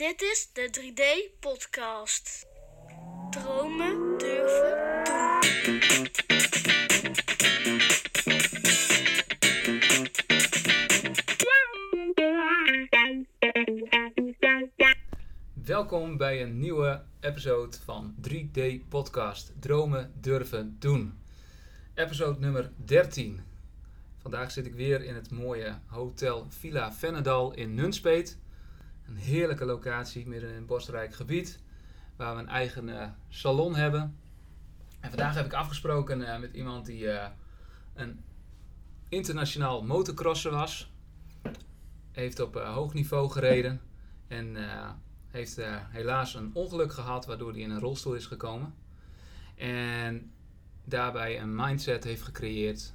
Dit is de 3D-podcast. Dromen durven doen. Welkom bij een nieuwe episode van 3D Podcast Dromen durven doen. Episode nummer 13. Vandaag zit ik weer in het mooie hotel Villa Vennendal in Nunspeet. Een heerlijke locatie midden in een bosrijk gebied waar we een eigen eh, salon hebben. En vandaag heb ik afgesproken eh, met iemand die eh, een internationaal motocrosser was. Heeft op hoog niveau gereden en heeft helaas een ongeluk gehad waardoor hij in een rolstoel is gekomen. En daarbij een mindset heeft gecreëerd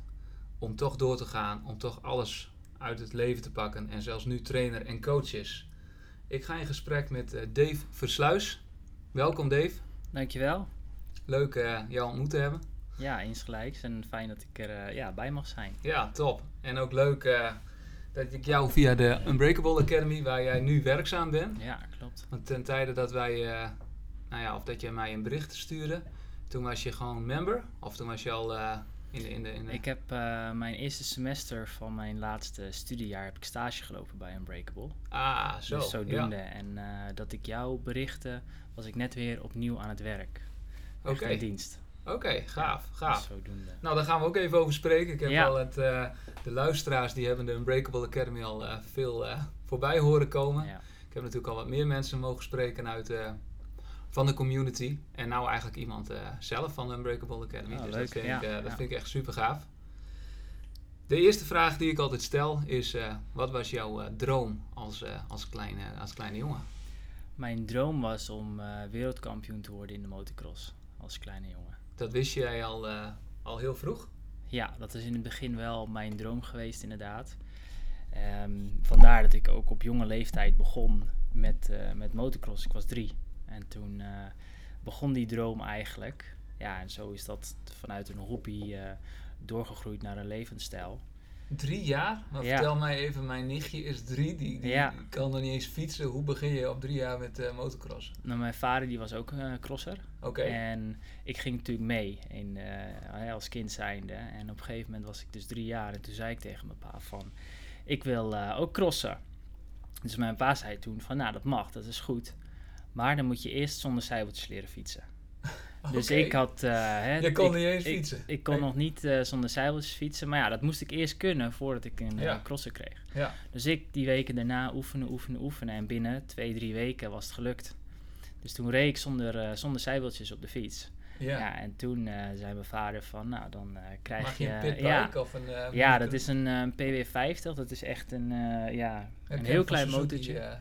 om toch door te gaan, om toch alles uit het leven te pakken en zelfs nu trainer en coach is. Ik ga in gesprek met eh, Dave Versluis. Welkom Dave. Dankjewel. Leuk eh jou ontmoet te hebben. Ja, insgelijks. En fijn dat ik er eh, ja, bij mag zijn. Ja, top. En ook leuk dat ik jou via de Unbreakable Academy, waar jij nu werkzaam bent, Ja, klopt. Want ten tijde dat wij, nou ja, of dat je mij een bericht stuurde, toen was je gewoon member? Of toen was je al in de... In de, in de... Ik heb eh, mijn eerste semester van mijn laatste studiejaar heb ik stage gelopen bij Unbreakable. Ah, zo. dus zodoende. Ja. En eh, dat ik jou berichtte, was ik net weer opnieuw aan het werk. Oké. in dienst. Oké, gaaf, Dus gaaf. zodoende. Nou, daar gaan we ook even over spreken. Ik heb Ja. al het, eh, de luisteraars die hebben de Unbreakable Academy al veel voorbij horen komen. Ik heb natuurlijk al wat meer mensen mogen spreken uit van de community. En nou eigenlijk iemand eh, zelf van de Unbreakable Academy. Oh, dus leuk, dat, vind, ja, ik, eh, dat vind ik echt super gaaf. De eerste vraag die ik altijd stel is: eh, wat was jouw droom als, als, kleine, als kleine jongen? Mijn droom was om wereldkampioen te worden in de motocross als kleine jongen. Dat wist jij al, al heel vroeg? Ja, dat is in het begin wel mijn droom geweest, inderdaad. Ehm, vandaar dat ik ook op jonge leeftijd begon met, met motocross. Ik was drie. En toen eh, begon die droom eigenlijk. Ja, en zo is dat vanuit een hobby eh, doorgegroeid naar een levensstijl. Drie jaar? Maar Ja. vertel mij even, mijn nichtje is drie, die, die Ja. kan nog niet eens fietsen. Hoe begin je op drie jaar met eh motocross? Nou, mijn vader die was ook eh crosser. Oké, En ik ging natuurlijk mee in, als kind zijnde. En op een gegeven moment was ik dus drie jaar. En toen zei ik tegen mijn pa van, ik wil ook crossen. Dus mijn pa zei toen van, nou dat mag, dat is goed. Maar dan moet je eerst zonder zijwieltjes leren fietsen. Dus ik had... eh, hè, Je kon ik, niet eens fietsen? Ik, kon Nee. nog niet eh, zonder zijwieltjes fietsen. Maar ja, dat moest ik eerst kunnen voordat ik een eh, Ja. crosser kreeg. Ja. Dus ik die weken daarna oefenen, oefenen, oefenen. En binnen twee, drie weken was het gelukt. Dus toen reed ik zonder, zonder zijwieltjes op de fiets. Ja. Ja, en toen eh, zei mijn vader van, nou dan eh, krijg Mag je een pitbike ja, of een... ja, dat is een eh, PW50. Dat is echt een, ja, een heel klein Suzuki, motortje.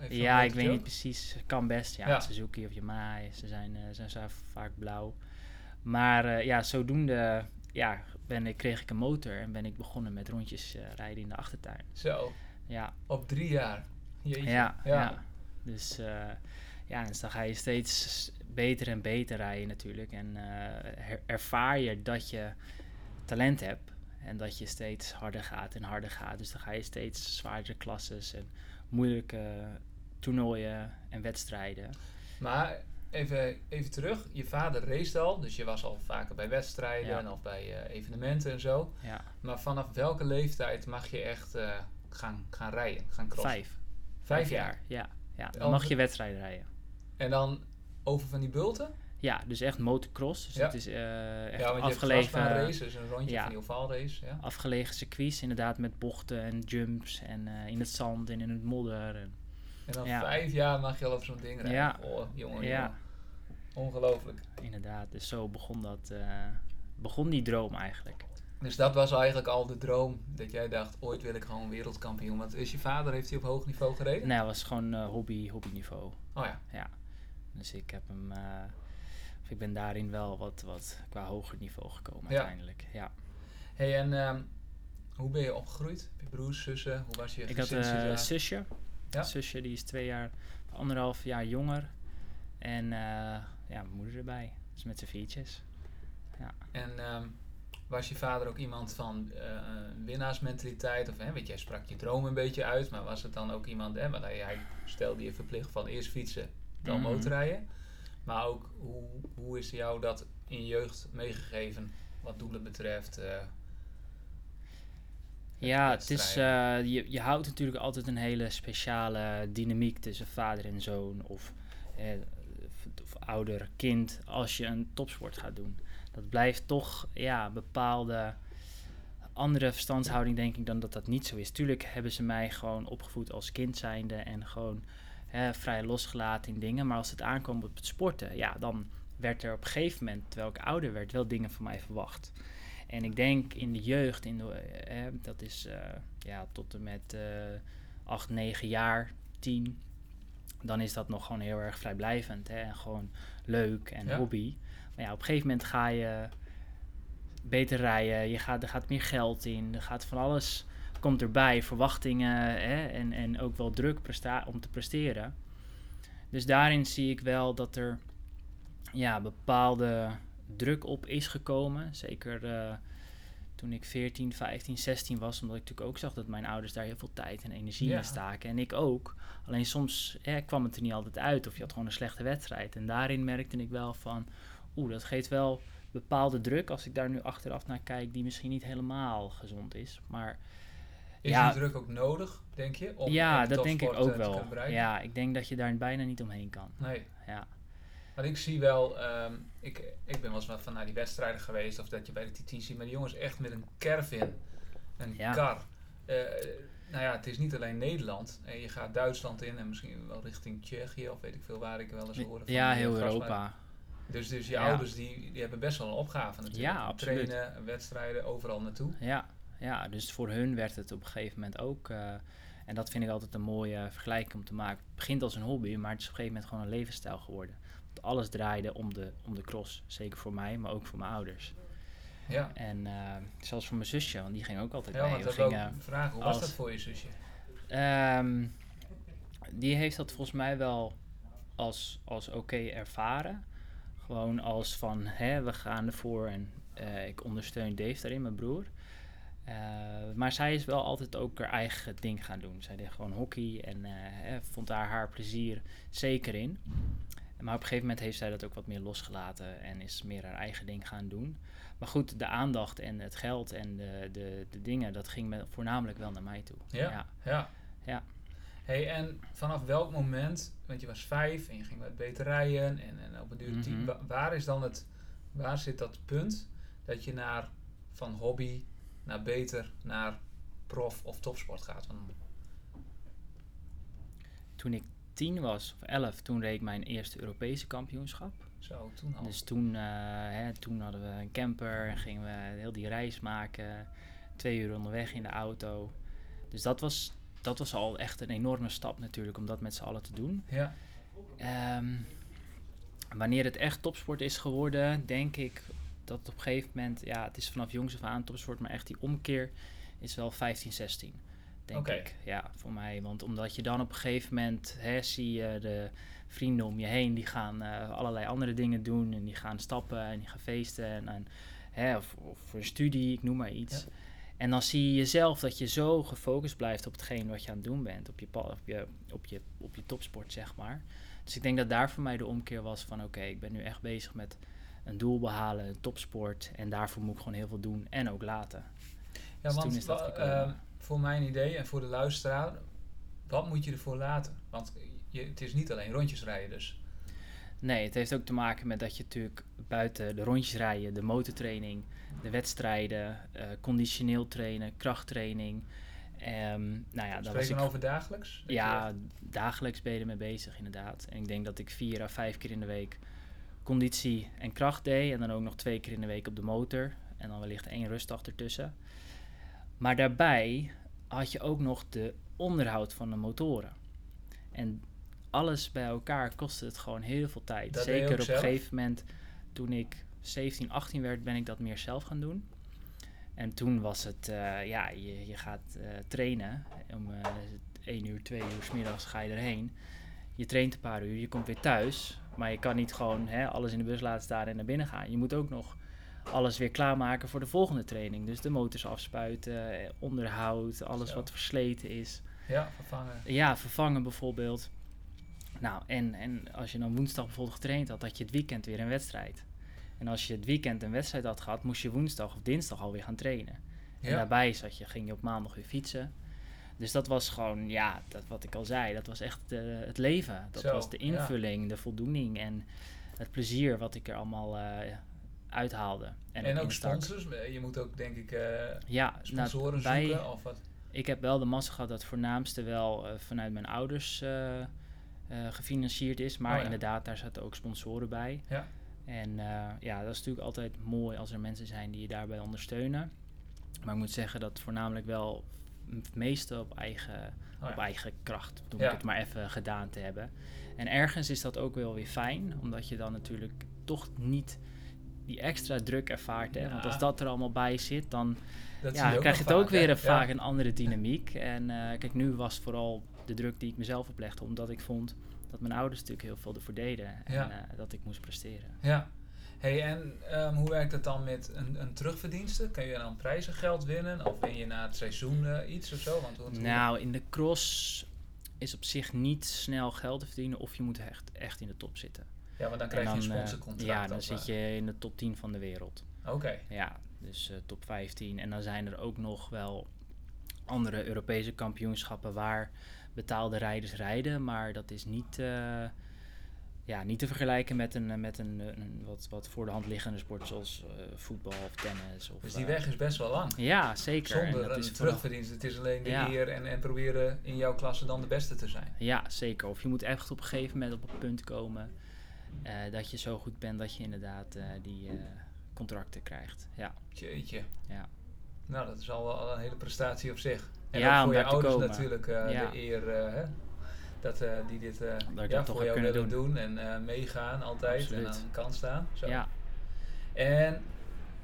Zo'n ja, ik weet niet precies. Kan best. Ja, Ja. Suzuki of Yamaha. Ze zijn, eh, zijn, zijn vaak blauw. Maar eh, ja, zodoende ja, ben ik, kreeg ik een motor en ben ik begonnen met rondjes eh, rijden in de achtertuin. Zo, Ja, op drie jaar. Jeetje. ja, Ja. ja. Dus ja, dus dan ga je steeds beter en beter rijden natuurlijk. En ervaar je dat je talent hebt. En dat je steeds harder gaat en harder gaat. Dus dan ga je steeds zwaardere klasses en moeilijke toernooien en wedstrijden. Maar even, even terug. Je vader race al, dus je was al vaker bij wedstrijden Ja. en of bij eh, evenementen en zo. Ja, Maar vanaf welke leeftijd mag je echt eh, gaan, gaan rijden, gaan crossen? vijf. Vijf jaar. Ja, ja. dan mag je wedstrijden rijden. En dan over van die bulten? Ja, dus echt motocross. Dus Ja. het is eh, echt ja, afgelegen, hebt race, dus een rondje ja. van die ovaalrace. Ja. afgelegen circuits. Inderdaad met bochten en jumps en eh, in het zand en in het modder. En, En dan Ja. vijf jaar mag je al over zo'n ding rijden. Ja. Oh, jongen, Ja. jongen. Ongelooflijk. inderdaad, dus zo begon, dat, eh, begon die droom eigenlijk. Dus dat was eigenlijk al de droom dat jij dacht, ooit wil ik gewoon wereldkampioen. Want is je vader, heeft hij op hoog niveau gereden? Nee, het was gewoon hobby, hobbyniveau. Oh ja. Dus ik heb hem... eh, ik ben daarin wel wat, wat qua hoger niveau gekomen Ja. uiteindelijk. Ja. Hey, en ehm, hoe ben je opgegroeid? Heb je broers, zussen? Hoe was je Ik had een zusje. Ja. Zusje die is twee jaar, anderhalf jaar jonger. En eh, ja, mijn moeder erbij. Dus met z'n viertjes. En ehm, was je vader ook iemand van eh, winnaarsmentaliteit? Of hè, weet je, hij sprak je droom een beetje uit, maar was het dan ook iemand, hè, hij, hij stelde je verplicht van eerst fietsen, dan Mhm. motorrijden. Maar ook, hoe, hoe is jou dat in je jeugd meegegeven, wat doelen betreft? eh, Ja, het is, eh, je, je houdt natuurlijk altijd een hele speciale dynamiek tussen vader en zoon of, eh, of ouder kind als je een topsport gaat doen. Dat blijft toch ja, bepaalde andere verstandshouding denk ik dan dat dat niet zo is. Tuurlijk hebben ze mij gewoon opgevoed als kind zijnde en gewoon hè, vrij losgelaten in dingen. Maar als het aankomt op het sporten, ja, dan werd er op een gegeven moment, terwijl ik ouder werd, wel dingen van mij verwacht. En ik denk in de jeugd, in de, eh, dat is eh, ja, tot en met eh 8, 9 jaar, 10, dan is dat nog gewoon heel erg vrijblijvend hè, en gewoon leuk en Ja. hobby. Maar ja, op een gegeven moment ga je beter rijden, je gaat, er gaat meer geld in, er gaat van alles komt erbij, verwachtingen hè, en, en ook wel druk om te presteren. Dus daarin zie ik wel dat er ja, bepaalde druk op is gekomen. Zeker eh, toen ik 14, 15, 16 was, omdat ik natuurlijk ook zag dat mijn ouders daar heel veel tijd en energie Ja. in staken. En ik ook. Alleen soms eh, kwam het er niet altijd uit of je had gewoon een slechte wedstrijd. En daarin merkte ik wel van, oeh, dat geeft wel bepaalde druk als ik daar nu achteraf naar kijk, die misschien niet helemaal gezond is. Maar is ja. die druk ook nodig, denk je? Om ja, dat denk ik ook eh, te wel. kunnen bereiken? Ja, ik denk dat je daar bijna niet omheen kan. Nee. Ja. Maar ik zie wel, ehm, ik, ik ben wel eens wat van naar die wedstrijden geweest, of dat je bij de TT ziet, maar die jongens echt met een caravan, een Ja. kar. Eh, nou ja, het is niet alleen Nederland. Eh, je gaat Duitsland in en misschien wel richting Tsjechië, of weet ik veel waar ik wel eens hoorde. van Ja, heel. Europa. Dus, dus je Ja. ouders die, die hebben best wel een opgave natuurlijk. Ja, absoluut. Trainen, wedstrijden, overal naartoe. Ja, ja, dus voor hun werd het op een gegeven moment ook. eh, en dat vind ik altijd een mooie vergelijking om te maken. Het begint als een hobby, maar het is op een gegeven moment gewoon een levensstijl geworden. Want alles draaide om de, om de cross. Zeker voor mij, maar ook voor mijn ouders. Ja, En eh, zelfs voor mijn zusje, want die ging ook altijd ja mee. want We dat vragen. Hoe was als- dat voor je zusje? Ehm, die heeft dat volgens mij wel als, als oké ervaren. Gewoon als van, hè, we gaan ervoor en eh, ik ondersteun Dave daarin, mijn broer. Eh, maar zij is wel altijd ook haar eigen ding gaan doen. Zij deed gewoon hockey en eh, vond daar haar plezier zeker in. Maar op een gegeven moment heeft zij dat ook wat meer losgelaten en is meer haar eigen ding gaan doen. Maar goed, de aandacht en het geld en de, de, de dingen, dat ging me voornamelijk wel naar mij toe. Ja. ja. Ja. Ja. Hey, en vanaf welk moment, want je was vijf en je ging wat beter rijden en, en op een duur tien, Mhm. wa- waar is dan het, waar zit dat punt dat je naar van hobby naar beter naar prof of topsport gaat? Want, Toen ik tien was, of elf, toen reed ik mijn eerste Europese kampioenschap. zo, toen al. Dus toen, eh, hè, toen hadden we een camper en gingen we heel die reis maken. Twee uur onderweg in de auto. Dus dat was, dat was al echt een enorme stap natuurlijk om dat met z'n allen te doen. ja, Ehm, wanneer het echt topsport is geworden, denk ik dat op een gegeven moment, ja, het is vanaf jongs af aan topsport, maar echt die omkeer is wel 15, 16. Denk ik. Ja, voor mij. Want omdat je dan op een gegeven moment, hè, zie je de vrienden om je heen, die gaan eh, allerlei andere dingen doen en die gaan stappen en die gaan feesten en, en hè, of, of voor een studie, ik noem maar iets. Ja. En dan zie je jezelf dat je zo gefocust blijft op hetgeen wat je aan het doen bent, op je, op je, op je, op je topsport, zeg maar. Dus ik denk dat daar voor mij de omkeer was van oké, ik ben nu echt bezig met een doel behalen, een topsport. En daarvoor moet ik gewoon heel veel doen en ook laten. ja Dus want toen is dat ehm, voor mijn idee en voor de luisteraar, wat moet je ervoor laten? Want je, het is niet alleen rondjes rijden dus. Nee, het heeft ook te maken met dat je natuurlijk buiten de rondjes rijden, de motortraining, de wedstrijden, eh, conditioneel trainen, krachttraining. Ehm nou ja, Spreken we over dagelijks? Ja, dagelijks ben je ermee bezig inderdaad. En ik denk dat ik vier à vijf keer in de week conditie en kracht deed. En dan ook nog twee keer in de week op de motor. En dan wellicht één rustdag ertussen. Maar daarbij had je ook nog de onderhoud van de motoren. En alles bij elkaar kostte het gewoon heel veel tijd. Dat Zeker op een gegeven moment toen ik 17, 18 werd, ben ik dat meer zelf gaan doen. En toen was het, eh, ja, je, je gaat eh, trainen. Om 1 uur, 2 uur 's middags ga je erheen. Je traint een paar uur, je komt weer thuis. Maar je kan niet gewoon hè, alles in de bus laten staan en naar binnen gaan. Je moet ook nog alles weer klaarmaken voor de volgende training. Dus de motors afspuiten, eh, onderhoud, alles Zo. wat versleten is. Ja, vervangen. Ja, vervangen bijvoorbeeld. Nou, en, en als je dan woensdag bijvoorbeeld getraind had, had je het weekend weer een wedstrijd. En als je het weekend een wedstrijd had gehad, moest je woensdag of dinsdag alweer gaan trainen. En Ja. daarbij zat je, ging je op maandag weer fietsen. Dus dat was gewoon, ja, dat, wat ik al zei, dat was echt eh, het leven. Dat Zo, was de ja. invulling, de voldoening en het plezier wat ik er allemaal eh uithaalde. En, ook sponsors. Je moet ook, denk ik, eh, Ja, nou, sponsoren wij- zoeken. Of wat? ik heb wel de massa gehad dat voornaamste wel vanuit mijn ouders gefinancierd is. Maar Oh ja. inderdaad, daar zaten ook sponsoren bij. Ja. En ja, dat is natuurlijk altijd mooi als er mensen zijn die je daarbij ondersteunen. Maar ik moet zeggen dat voornamelijk wel het meeste op eigen, Oh op eigen kracht, om het maar even gedaan te hebben. En ergens is dat ook wel weer fijn, omdat je dan natuurlijk toch niet die extra druk ervaart. Hè? Want als dat er allemaal bij zit, dan ja, krijg je het ook vaak, weer een, vaak een andere dynamiek. En eh, kijk, nu was vooral de druk die ik mezelf oplegde, omdat ik vond dat mijn ouders natuurlijk heel veel ervoor deden en eh, dat ik moest presteren. Ja. Hey, en ehm, hoe werkt het dan met een, een terugverdienste? Kun je dan prijzengeld winnen? Of win je na het seizoen eh, iets of zo? Want hoe, hoe- Nou, in de cross is op zich niet snel geld te verdienen of je moet echt, echt in de top zitten. ja, maar dan krijg je een eh, sponsorcontract. ja, dan zit eh, je in de top 10 van de wereld. Oké. Ja, dus top 15. En dan zijn er ook nog wel andere Europese kampioenschappen waar betaalde rijders rijden. Maar dat is niet, ja, niet te vergelijken met een, eh, met een, eh, een wat, wat voor de hand liggende sport zoals eh, voetbal of tennis. Of, Dus die weg is best wel lang. Ja, zeker. En Zonder dat een terugverdienste. Het is alleen de Ja. eer en, en proberen in jouw klasse dan de beste te zijn. Ja, zeker. Of je moet echt op een gegeven moment op het punt komen dat je zo goed bent dat je inderdaad die contracten krijgt. Ja, Jeetje. ja. Nou, dat is al wel een hele prestatie op zich. En Ja, ook om voor je ouders natuurlijk Ja. de eer hè? Dat eh, die dit eh, Dat ja, voor jou kunnen willen doen, en eh, meegaan altijd Absoluut. en aan de kant staan. Zo. ja. En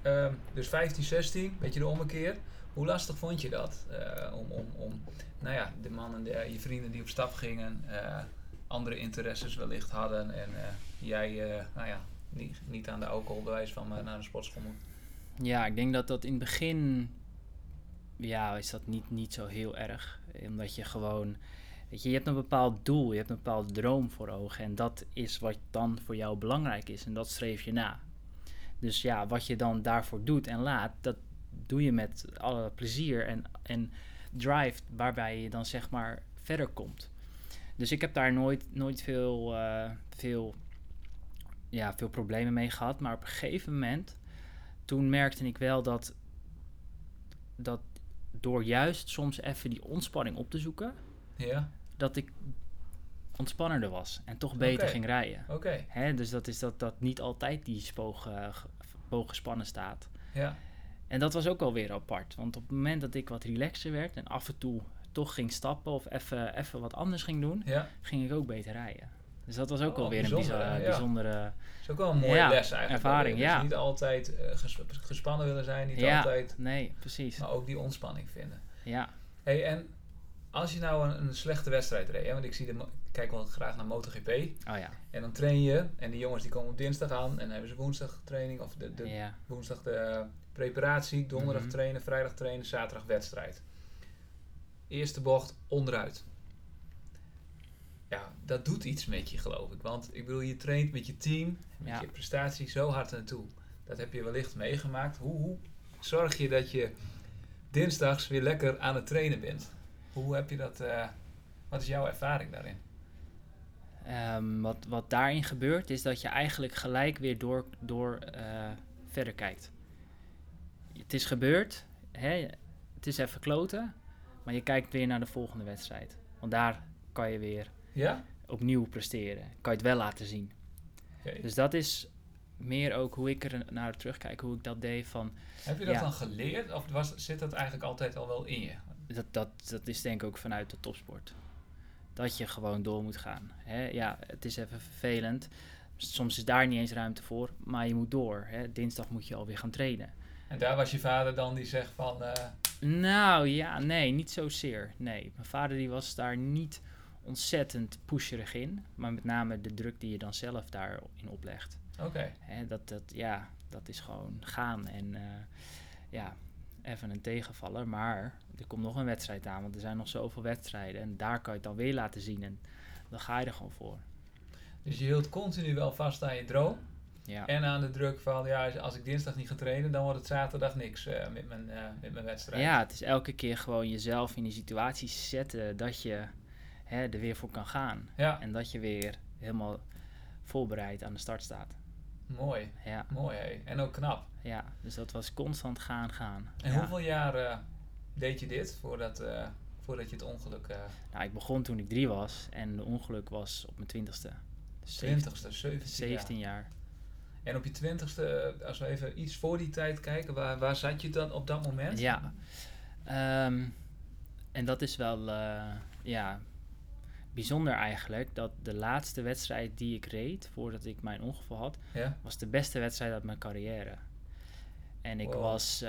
ehm, dus 15, 16, beetje de ommekeer. Hoe lastig vond je dat? Eh, om, om, om, nou ja, de mannen, de, je vrienden die op stap gingen, eh, andere interesses wellicht hadden en eh, jij, eh, nou ja, niet, niet aan de alcoholbewijs van naar de sportschool moet. Ja, ik denk dat dat in het begin, ja, is dat niet, niet zo heel erg. Omdat je gewoon, je hebt een bepaald doel, je hebt een bepaalde droom voor ogen. En dat is wat dan voor jou belangrijk is en dat streef je na. Dus ja, wat je dan daarvoor doet en laat, dat doe je met alle plezier en, en drive waarbij je dan zeg maar verder komt. Dus ik heb daar nooit, nooit veel, eh, veel, ja, veel problemen mee gehad. Maar op een gegeven moment toen merkte ik wel dat, dat door juist soms even die ontspanning op te zoeken, Ja, dat ik ontspannender was en toch beter ging rijden. oké. Hè, dus dat is dat, dat niet altijd die spoog, eh, gespannen staat. Ja, En dat was ook alweer apart. Want op het moment dat ik wat relaxer werd en af en toe toch ging stappen of even, even wat anders ging doen, ja. ging ik ook beter rijden. Dus dat was ook Oh, alweer een bijzonder, bijzondere? Ja. bijzondere Dat is ook wel een mooie Ja, les eigenlijk. ervaring, Dus ja. niet altijd eh, ges- gespannen willen zijn, niet ja, altijd, nee, precies. maar ook die ontspanning vinden. Ja, Hey, en als je nou een, een slechte wedstrijd reed, hè, want ik zie de, ik kijk wel graag naar MotoGP, oh ja. en dan train je, en die jongens die komen op dinsdag aan, en dan hebben ze woensdag training, of de, de, ja. woensdag de preparatie, donderdag Mhm. trainen, vrijdag trainen, zaterdag wedstrijd. Eerste bocht onderuit. Ja, dat doet iets met je, geloof ik. Want ik bedoel, je traint met je team, met Ja. je prestatie zo hard naartoe. Dat heb je wellicht meegemaakt. Hoe, hoe zorg je dat je dinsdags weer lekker aan het trainen bent? Hoe heb je dat, eh, wat is jouw ervaring daarin? Ehm, wat, wat daarin gebeurt, is dat je eigenlijk gelijk weer door, door eh, verder kijkt. Het is gebeurd, hè, het is even kloten, maar je kijkt weer naar de volgende wedstrijd. Want daar kan je weer Ja? opnieuw presteren. Kan je het wel laten zien. Dus dat is meer ook hoe ik er naar terugkijk, hoe ik dat deed van... Heb je dat ja. dan geleerd of was, zit dat eigenlijk altijd al wel in je? Dat, dat, dat is denk ik ook vanuit de topsport. Dat je gewoon door moet gaan. Hè? Ja, het is even vervelend. Soms is daar niet eens ruimte voor, maar je moet door. Hè? Dinsdag moet je alweer gaan trainen. En daar was je vader dan die zegt van... eh, Nou ja, nee, niet zozeer. Nee, mijn vader die was daar niet ontzettend pusherig in. Maar met name de druk die je dan zelf daarin oplegt. Oké. Dat, dat, ja, dat is gewoon gaan. En eh, ja, even een tegenvaller. Maar er komt nog een wedstrijd aan. Want er zijn nog zoveel wedstrijden. En daar kan je het dan weer laten zien. En dan ga je er gewoon voor. Dus je hield continu wel vast aan je droom. Ja, En aan de druk van, ja, als ik dinsdag niet ga trainen, dan wordt het zaterdag niks eh, met, mijn, eh, met mijn wedstrijd. ja het is elke keer gewoon jezelf in die situatie zetten dat je hè, er weer voor kan gaan. Ja, En dat je weer helemaal voorbereid aan de start staat. mooi. Ja, Mooi, hé. En ook knap. ja dus dat was constant gaan, gaan. En ja. hoeveel jaar deed je dit voordat, eh, voordat je het ongeluk... eh Nou, ik begon toen ik drie was en de ongeluk was op mijn twintigste. Dus 20ste, 17 17 jaar. jaar. En op je twintigste, eh, als we even iets voor die tijd kijken, waar, waar zat je dan op dat moment? Ja. Ehm, en dat is wel ja, bijzonder eigenlijk. Dat de laatste wedstrijd die ik reed, voordat ik mijn ongeval had, Ja? was de beste wedstrijd uit mijn carrière. En ik Wow. was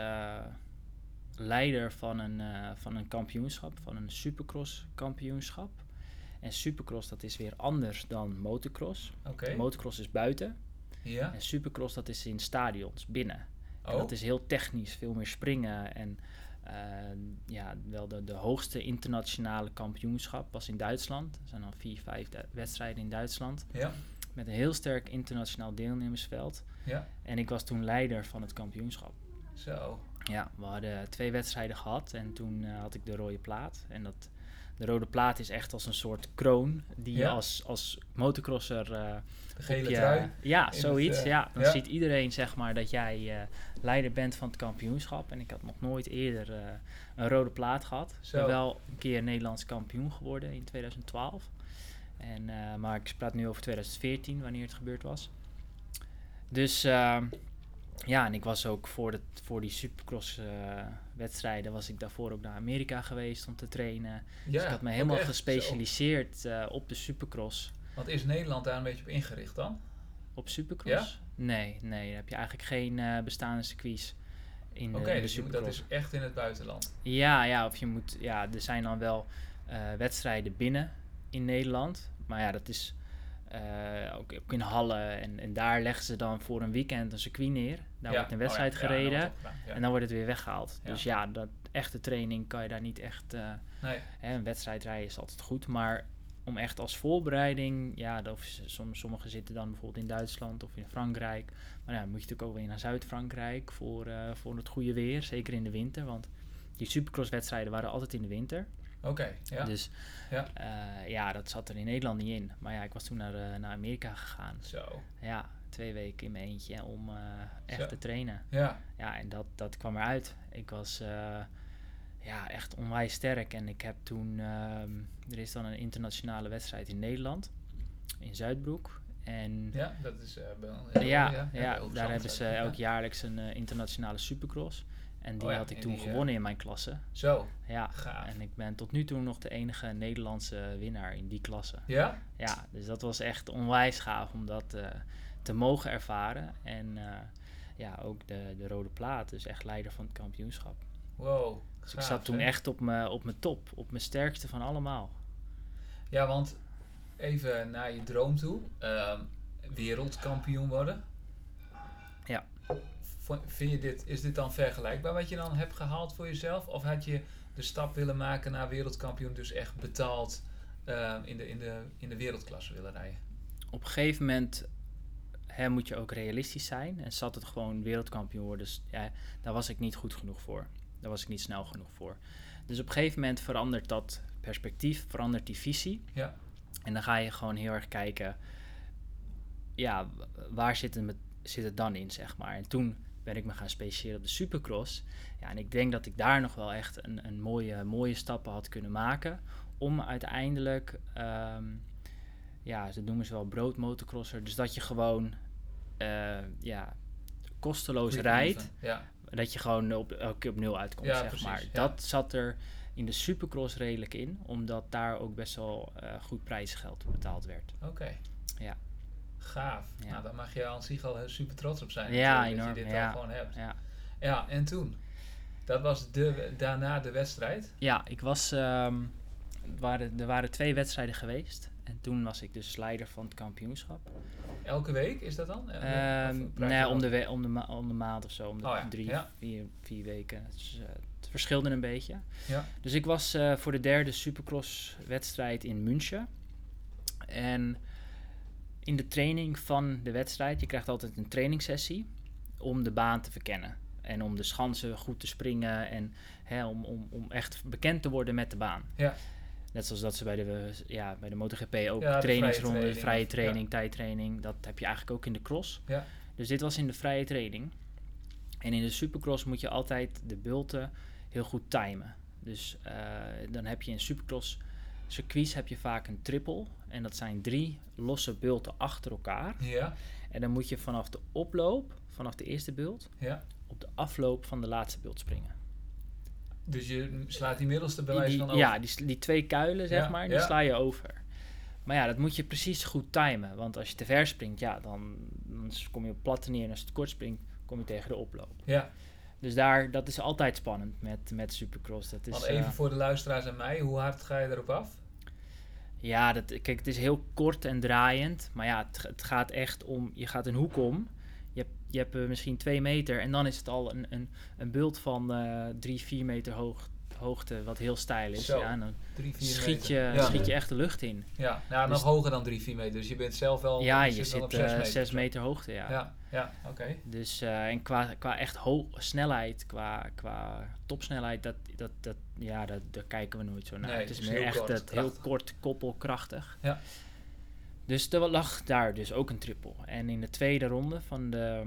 leider van een, eh, van een kampioenschap, van een supercross kampioenschap. En supercross dat is weer anders dan motocross. Oké. Motocross is buiten Ja? en supercross dat is in stadions, binnen. En Oh, dat is heel technisch, veel meer springen. En eh, ja, wel de, de hoogste internationale kampioenschap was in Duitsland. Er zijn al vier, vijf wedstrijden in Duitsland. ja? Met een heel sterk internationaal deelnemersveld. Ja? En ik was toen leider van het kampioenschap. Zo. Ja, we hadden twee wedstrijden gehad en toen eh, had ik de rode plaat. En dat, de rode plaat is echt als een soort kroon die je als, als motocrosser eh, De gele je- trui. Ja, het, zoiets. eh, ja. Dan ja. ziet iedereen zeg maar dat jij leider bent van het kampioenschap. En ik had nog nooit eerder een rode plaat gehad. Ik ben wel een keer Nederlands kampioen geworden in 2012. En, maar ik praat nu over 2014, wanneer het gebeurd was. Dus ehm, ja, en ik was ook voor, de, voor die supercross eh, was ik daarvoor ook naar Amerika geweest om te trainen. Ja, dus ik had me helemaal echt gespecialiseerd eh, op de supercross. Zo. Want is Nederland daar een beetje op ingericht dan? Op Supercross? Nee, nee, heb je eigenlijk geen eh, bestaande circuits in, Oké, dus moet- dat is echt in het buitenland. Ja, ja, of je moet, ja, er zijn dan wel wedstrijden binnen in Nederland, maar ja, dat is eh, ook, ook in Hallen en, en daar leggen ze dan voor een weekend een circuit neer. Daar Ja. wordt een Oh ja, wedstrijd ja, gereden en dan wordt het weer weggehaald. Dus ja, dat echte training kan je daar niet echt. eh, Nee, hè, een wedstrijd rijden is altijd goed, maar om echt als voorbereiding, ja, dat, sommigen zitten dan bijvoorbeeld in Duitsland of in Frankrijk. Maar ja, dan moet je natuurlijk ook weer naar Zuid-Frankrijk voor, eh, voor het goede weer, zeker in de winter, want die supercross-wedstrijden waren altijd in de winter. Oké. ja. Dus Ja. eh, ja, dat zat er in Nederland niet in. Maar ja, ik was toen naar, eh, naar Amerika gegaan. Zo. Ja, twee weken in mijn eentje om eh, echt Zo. te trainen. Ja. Ja, en dat, dat kwam eruit. Ik was ja, echt onwijs sterk. En ik heb toen... ehm, er is dan een internationale wedstrijd in Nederland. In Zuidbroek. En ja, Ja, dat is wel... ja, heel daar interessant. hebben ze Ja. elk jaarlijks een internationale supercross. En die Oh ja, had ik en toen die, eh, gewonnen in mijn klasse. Zo, Ja, gaaf. en ik ben tot nu toe nog de enige Nederlandse winnaar in die klasse. Ja? Ja, dus dat was echt onwijs gaaf om dat eh, te mogen ervaren. En eh, ja, ook de, de rode plaat, dus echt leider van het kampioenschap. Wow. Dus ik zat toen hè? echt op mijn op mijn top, op mijn sterkste van allemaal. Ja, want even naar je droom toe. Ehm, wereldkampioen worden. Ja. Vind je dit, is dit dan vergelijkbaar wat je dan hebt gehaald voor jezelf? Of had je de stap willen maken naar wereldkampioen, dus echt betaald ehm, in, de, in, de, in de wereldklasse willen rijden? Op een gegeven moment hè, moet je ook realistisch zijn. En zat het gewoon wereldkampioen worden, dus ja, daar was ik niet goed genoeg voor. Daar was ik niet snel genoeg voor. Dus op een gegeven moment verandert dat perspectief, verandert die visie. Ja. En dan ga je gewoon heel erg kijken, ja, waar zit het, met, zit het dan in, zeg maar. En toen ben ik me gaan specialiseren op de supercross. Ja, en ik denk dat ik daar nog wel echt een, een mooie, mooie stappen had kunnen maken. Om uiteindelijk, ehm, ja, ze noemen ze wel broodmotocrosser. Dus dat je gewoon, eh, ja, kosteloos rijdt. Ja. Dat je gewoon op, elke keer op nul uitkomt, Ja, zeg precies, maar. ja. Dat zat er in de supercross redelijk in. Omdat daar ook best wel eh, goed prijsgeld betaald werd. Oké. Ja. Gaaf. Ja. Nou, daar mag je aan zich al super trots op zijn. Ja, Dat je dit al gewoon hebt. Ja, Ja, en toen? Dat was de, daarna de wedstrijd. ja ik was... ehm, er waren, er waren twee wedstrijden geweest. En toen was ik dus leider van het kampioenschap. Elke week is dat dan? Ehm, nee, om de, we- om, de ma- om de maand of zo. Om de Oh ja, drie, ja. vier, vier weken. Het, eh, het verschilde een beetje. Ja. Dus ik was eh, voor de derde supercross wedstrijd in München. En in de training van de wedstrijd, je krijgt altijd een trainingssessie om de baan te verkennen. En om de schansen goed te springen en hè, om, om, om echt bekend te worden met de baan. Ja. Net zoals dat ze bij de, ja, bij de MotoGP ook Ja, de trainingsronde, vrije vrije training, training, tijdtraining. Dat heb je eigenlijk ook in de cross. Ja. Dus dit was in de vrije training. En in de supercross moet je altijd de bulten heel goed timen. Dus eh, dan heb je in supercross circuits heb je vaak een triple. En dat zijn drie losse bulten achter elkaar. Ja, En dan moet je vanaf de oploop, vanaf de eerste bult, ja. op de afloop van de laatste bult springen. Dus je slaat die middelste die- van over. ja, die, die twee kuilen, zeg Ja, maar, die ja. sla je over. Maar ja, dat moet je precies goed timen. Want als je te ver springt, ja, dan, dan kom je op platte neer. En als je te kort springt, kom je tegen de oploop. Ja, Dus daar, dat is altijd spannend met, met Supercross. Dat is, want even eh, voor de luisteraars en mij, hoe hard ga je erop af? Ja, dat, kijk, het is heel kort en draaiend. Maar ja, het, gaat echt om, je gaat een hoek om. Je hebt, je hebt eh, misschien twee meter en dan is het al een, een, een bult van eh drie, vier meter hoog, hoogte, wat heel steil is. Zo, Ja, dan Drie, schiet je. Ja, schiet je echt de lucht in. ja. nou, nog Dus- hoger dan drie, vier meter. Dus je bent zelf wel... ja, je je zit op zit zes eh, meter. meter hoogte, ja. Ja, ja, oké. Dus eh, en qua, qua echt snelheid, qua, qua topsnelheid, dat, dat, dat, ja, dat, daar kijken we nooit zo naar. Nee, het is meer echt kort, het heel kort koppelkrachtig. Ja. Dus er lag daar dus ook een triple. En in de tweede ronde van de,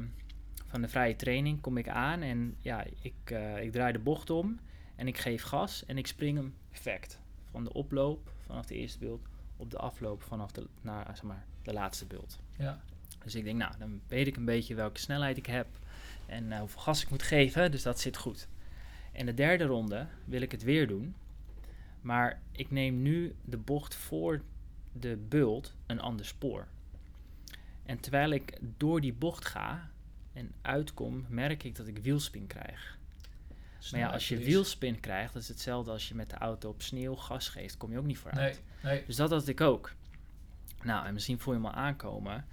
van de vrije training kom ik aan en ja, ik, eh, ik draai de bocht om en ik geef gas en ik spring hem perfect. Van de oploop vanaf de eerste beeld op de afloop vanaf de, naar, zeg maar, de laatste beeld. Ja, Dus ik denk, nou, dan weet ik een beetje welke snelheid ik heb en eh, hoeveel gas ik moet geven, dus dat zit goed. En de derde ronde wil ik het weer doen, maar ik neem nu de bocht voor de bult een ander spoor. En terwijl ik door die bocht ga en uitkom, merk ik dat ik wielspin krijg. Maar ja, als je wielspin krijgt, dat is hetzelfde als je met de auto op sneeuw gas geeft, kom je ook niet vooruit. Nee, nee. Dus dat had ik ook. Nou, en misschien voel je me al aankomen.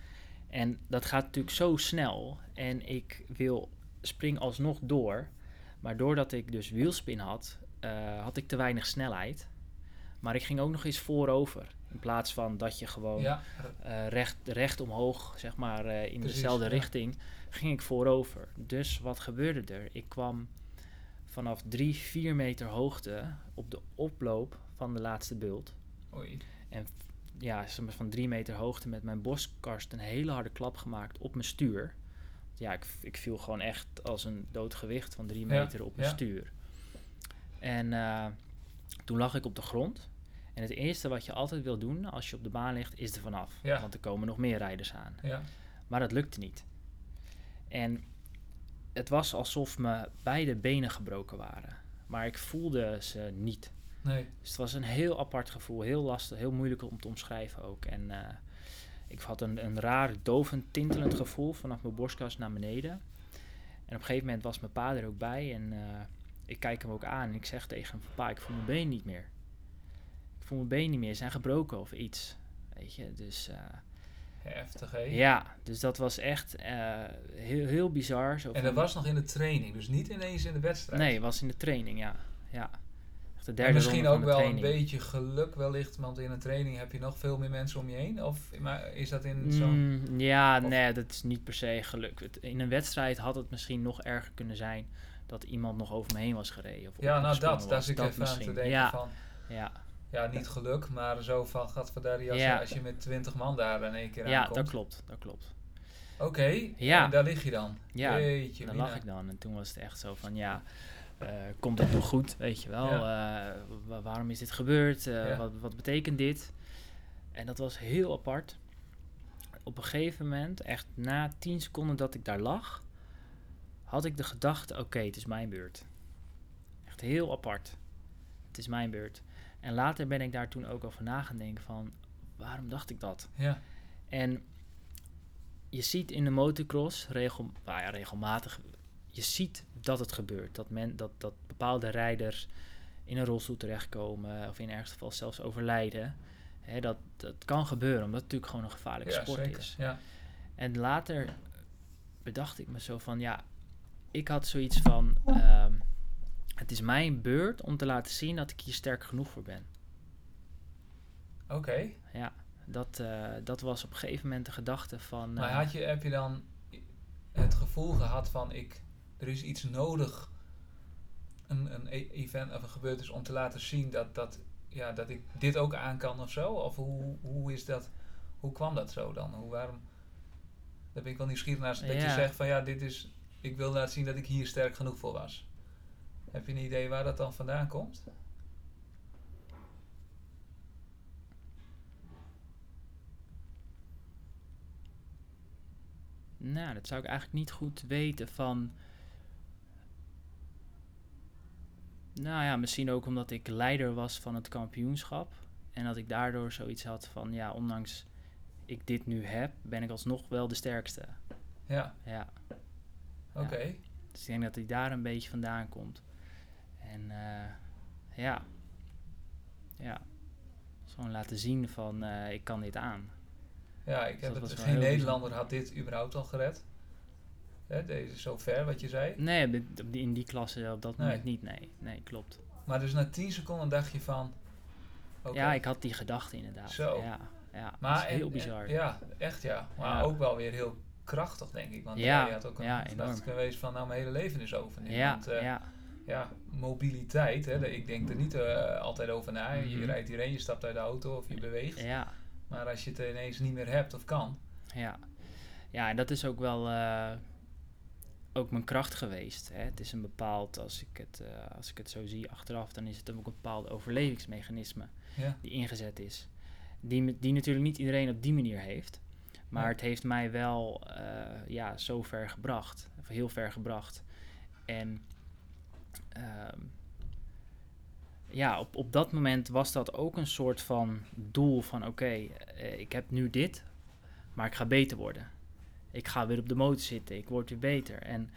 En dat gaat natuurlijk zo snel. En ik wil spring alsnog door. Maar doordat ik dus wielspin had, eh, had ik te weinig snelheid. Maar ik ging ook nog eens voorover. In plaats van dat je gewoon Ja, eh, recht, recht omhoog, zeg maar, eh, in Precies, dezelfde ja. richting, ging ik voorover. Dus wat gebeurde er? Ik kwam vanaf drie, vier meter hoogte op de oploop van de laatste bult oei. ja, van drie meter hoogte met mijn borstkarst een hele harde klap gemaakt op mijn stuur. Ja, ik, ik viel gewoon echt als een doodgewicht van drie Ja, meter op mijn ja. stuur. En eh, toen lag ik op de grond. En het eerste wat je altijd wil doen als je op de baan ligt, is er vanaf. Ja. Want er komen nog meer rijders aan. Ja, Maar dat lukte niet. En het was alsof mijn beide benen gebroken waren. Maar ik voelde ze niet. nee. Dus het was een heel apart gevoel, heel lastig, heel moeilijk om te omschrijven ook. En eh, ik had een, een raar, dovend, tintelend gevoel vanaf mijn borstkast naar beneden. En op een gegeven moment was mijn pa er ook bij en eh, ik kijk hem ook aan en ik zeg tegen hem: Pa, ik voel mijn been niet meer. Ik voel mijn been niet meer, ze zijn gebroken of iets. Weet je, dus eh, Heftig, hè? ja, dus dat was echt eh, heel, heel bizar. Zo En dat was nog in de training, dus niet ineens in de wedstrijd. Nee, was in de training, ja. ja. Echt de En derde misschien ronde ook wel training. een beetje geluk wellicht, want in een training heb je nog veel meer mensen om je heen. Of maar is dat in zo'n... Mm, ja, of- nee, dat is niet per se geluk. Het- In een wedstrijd had het misschien nog erger kunnen zijn dat iemand nog over me heen was gereden. Of Ja, nou dat, daar zit ik even aan te misschien. denken ja, van... Ja, Ja, niet geluk, maar zo van, gadverdari, als, Ja. als je met twintig man daar in één keer ja aankomt. dat klopt, dat klopt. Oké, Ja. en daar lig je dan. Ja, Jeetje, Daar lag ik dan en toen was het echt zo van, ja, eh, komt het nog goed, weet je wel? Eh, wa- waarom is dit gebeurd? Eh, Ja. wat, wat betekent dit? En dat was heel apart. Op een gegeven moment, echt na 10 seconden dat ik daar lag, had ik de gedachte: oké, het is mijn beurt. Echt heel apart. Het is mijn beurt. En later ben ik daar toen ook over na gaan denken: van waarom dacht ik dat? Ja, En je ziet in de motocross regel, nou ja, regelmatig, je ziet dat het gebeurt. Dat, men, dat, dat bepaalde rijders in een rolstoel terechtkomen of in ergens geval zelfs overlijden. Hè, dat, dat kan gebeuren, omdat het natuurlijk gewoon een gevaarlijke ja, sport zeker. is. Ja. En later bedacht ik me zo van, ja, ik had zoiets van, ehm, het is mijn beurt om te laten zien dat ik hier sterk genoeg voor ben. Oké. Ja, dat, eh, dat was op een gegeven moment de gedachte van... Maar eh, had je, heb je dan het gevoel gehad van ik, er is iets nodig, een, een e- event of een gebeurtenis om te laten zien dat, dat, ja, dat ik dit ook aan kan of zo? Of hoe, hoe is dat, hoe kwam dat zo dan? Hoe, waarom, daar ben ik wel nieuwsgierig naar, dat je zegt van ja, dit is, ik wil laten zien dat ik hier sterk genoeg voor was. Heb je een idee waar dat dan vandaan komt? Nou, dat zou ik eigenlijk niet goed weten van... Nou ja, misschien ook omdat ik leider was van het kampioenschap. En dat ik daardoor zoiets had van, ja, ondanks ik dit nu heb, ben ik alsnog wel de sterkste. Ja, Ja, oké. dus ik denk dat hij daar een beetje vandaan komt. En eh, ja, ja, Dus gewoon laten zien van, eh, ik kan dit aan. Ja, ik Dus heb het, wel geen Nederlander had dit überhaupt al gered. Hè, deze zo ver wat je zei. Nee, in die klasse op dat Nee. moment niet, nee. Nee, klopt. Maar dus na 10 seconden dacht je van. Ja, ik had die gedachte inderdaad. Zo. Ja, ja maar dat is heel en- bizar. en- ja, echt ja. Maar Ja. ook wel weer heel krachtig, denk ik. Want Ja, ja, je had ook een ja, gedachte geweest van, nou, mijn hele leven is over nu. ja, Want eh, ja. Ja, mobiliteit, hè, ik denk er niet eh, altijd over na. Je Mhm. rijdt hierheen, je stapt uit de auto of je beweegt. ja, Maar als je het ineens niet meer hebt of kan. ja. Ja, en dat is ook wel eh, ook mijn kracht geweest. Hè. Het is een bepaald, als ik, het, eh, als ik het zo zie achteraf, dan is het ook een bepaald overlevingsmechanisme Ja, die ingezet is. Die, die natuurlijk niet iedereen op die manier heeft. Maar het heeft mij wel ja, zo ver gebracht. Of heel ver gebracht. En ehm, ja, op, op dat moment was dat ook een soort van doel van... oké, eh, ik heb nu dit, maar ik ga beter worden. Ik ga weer op de motor zitten, ik word weer beter. En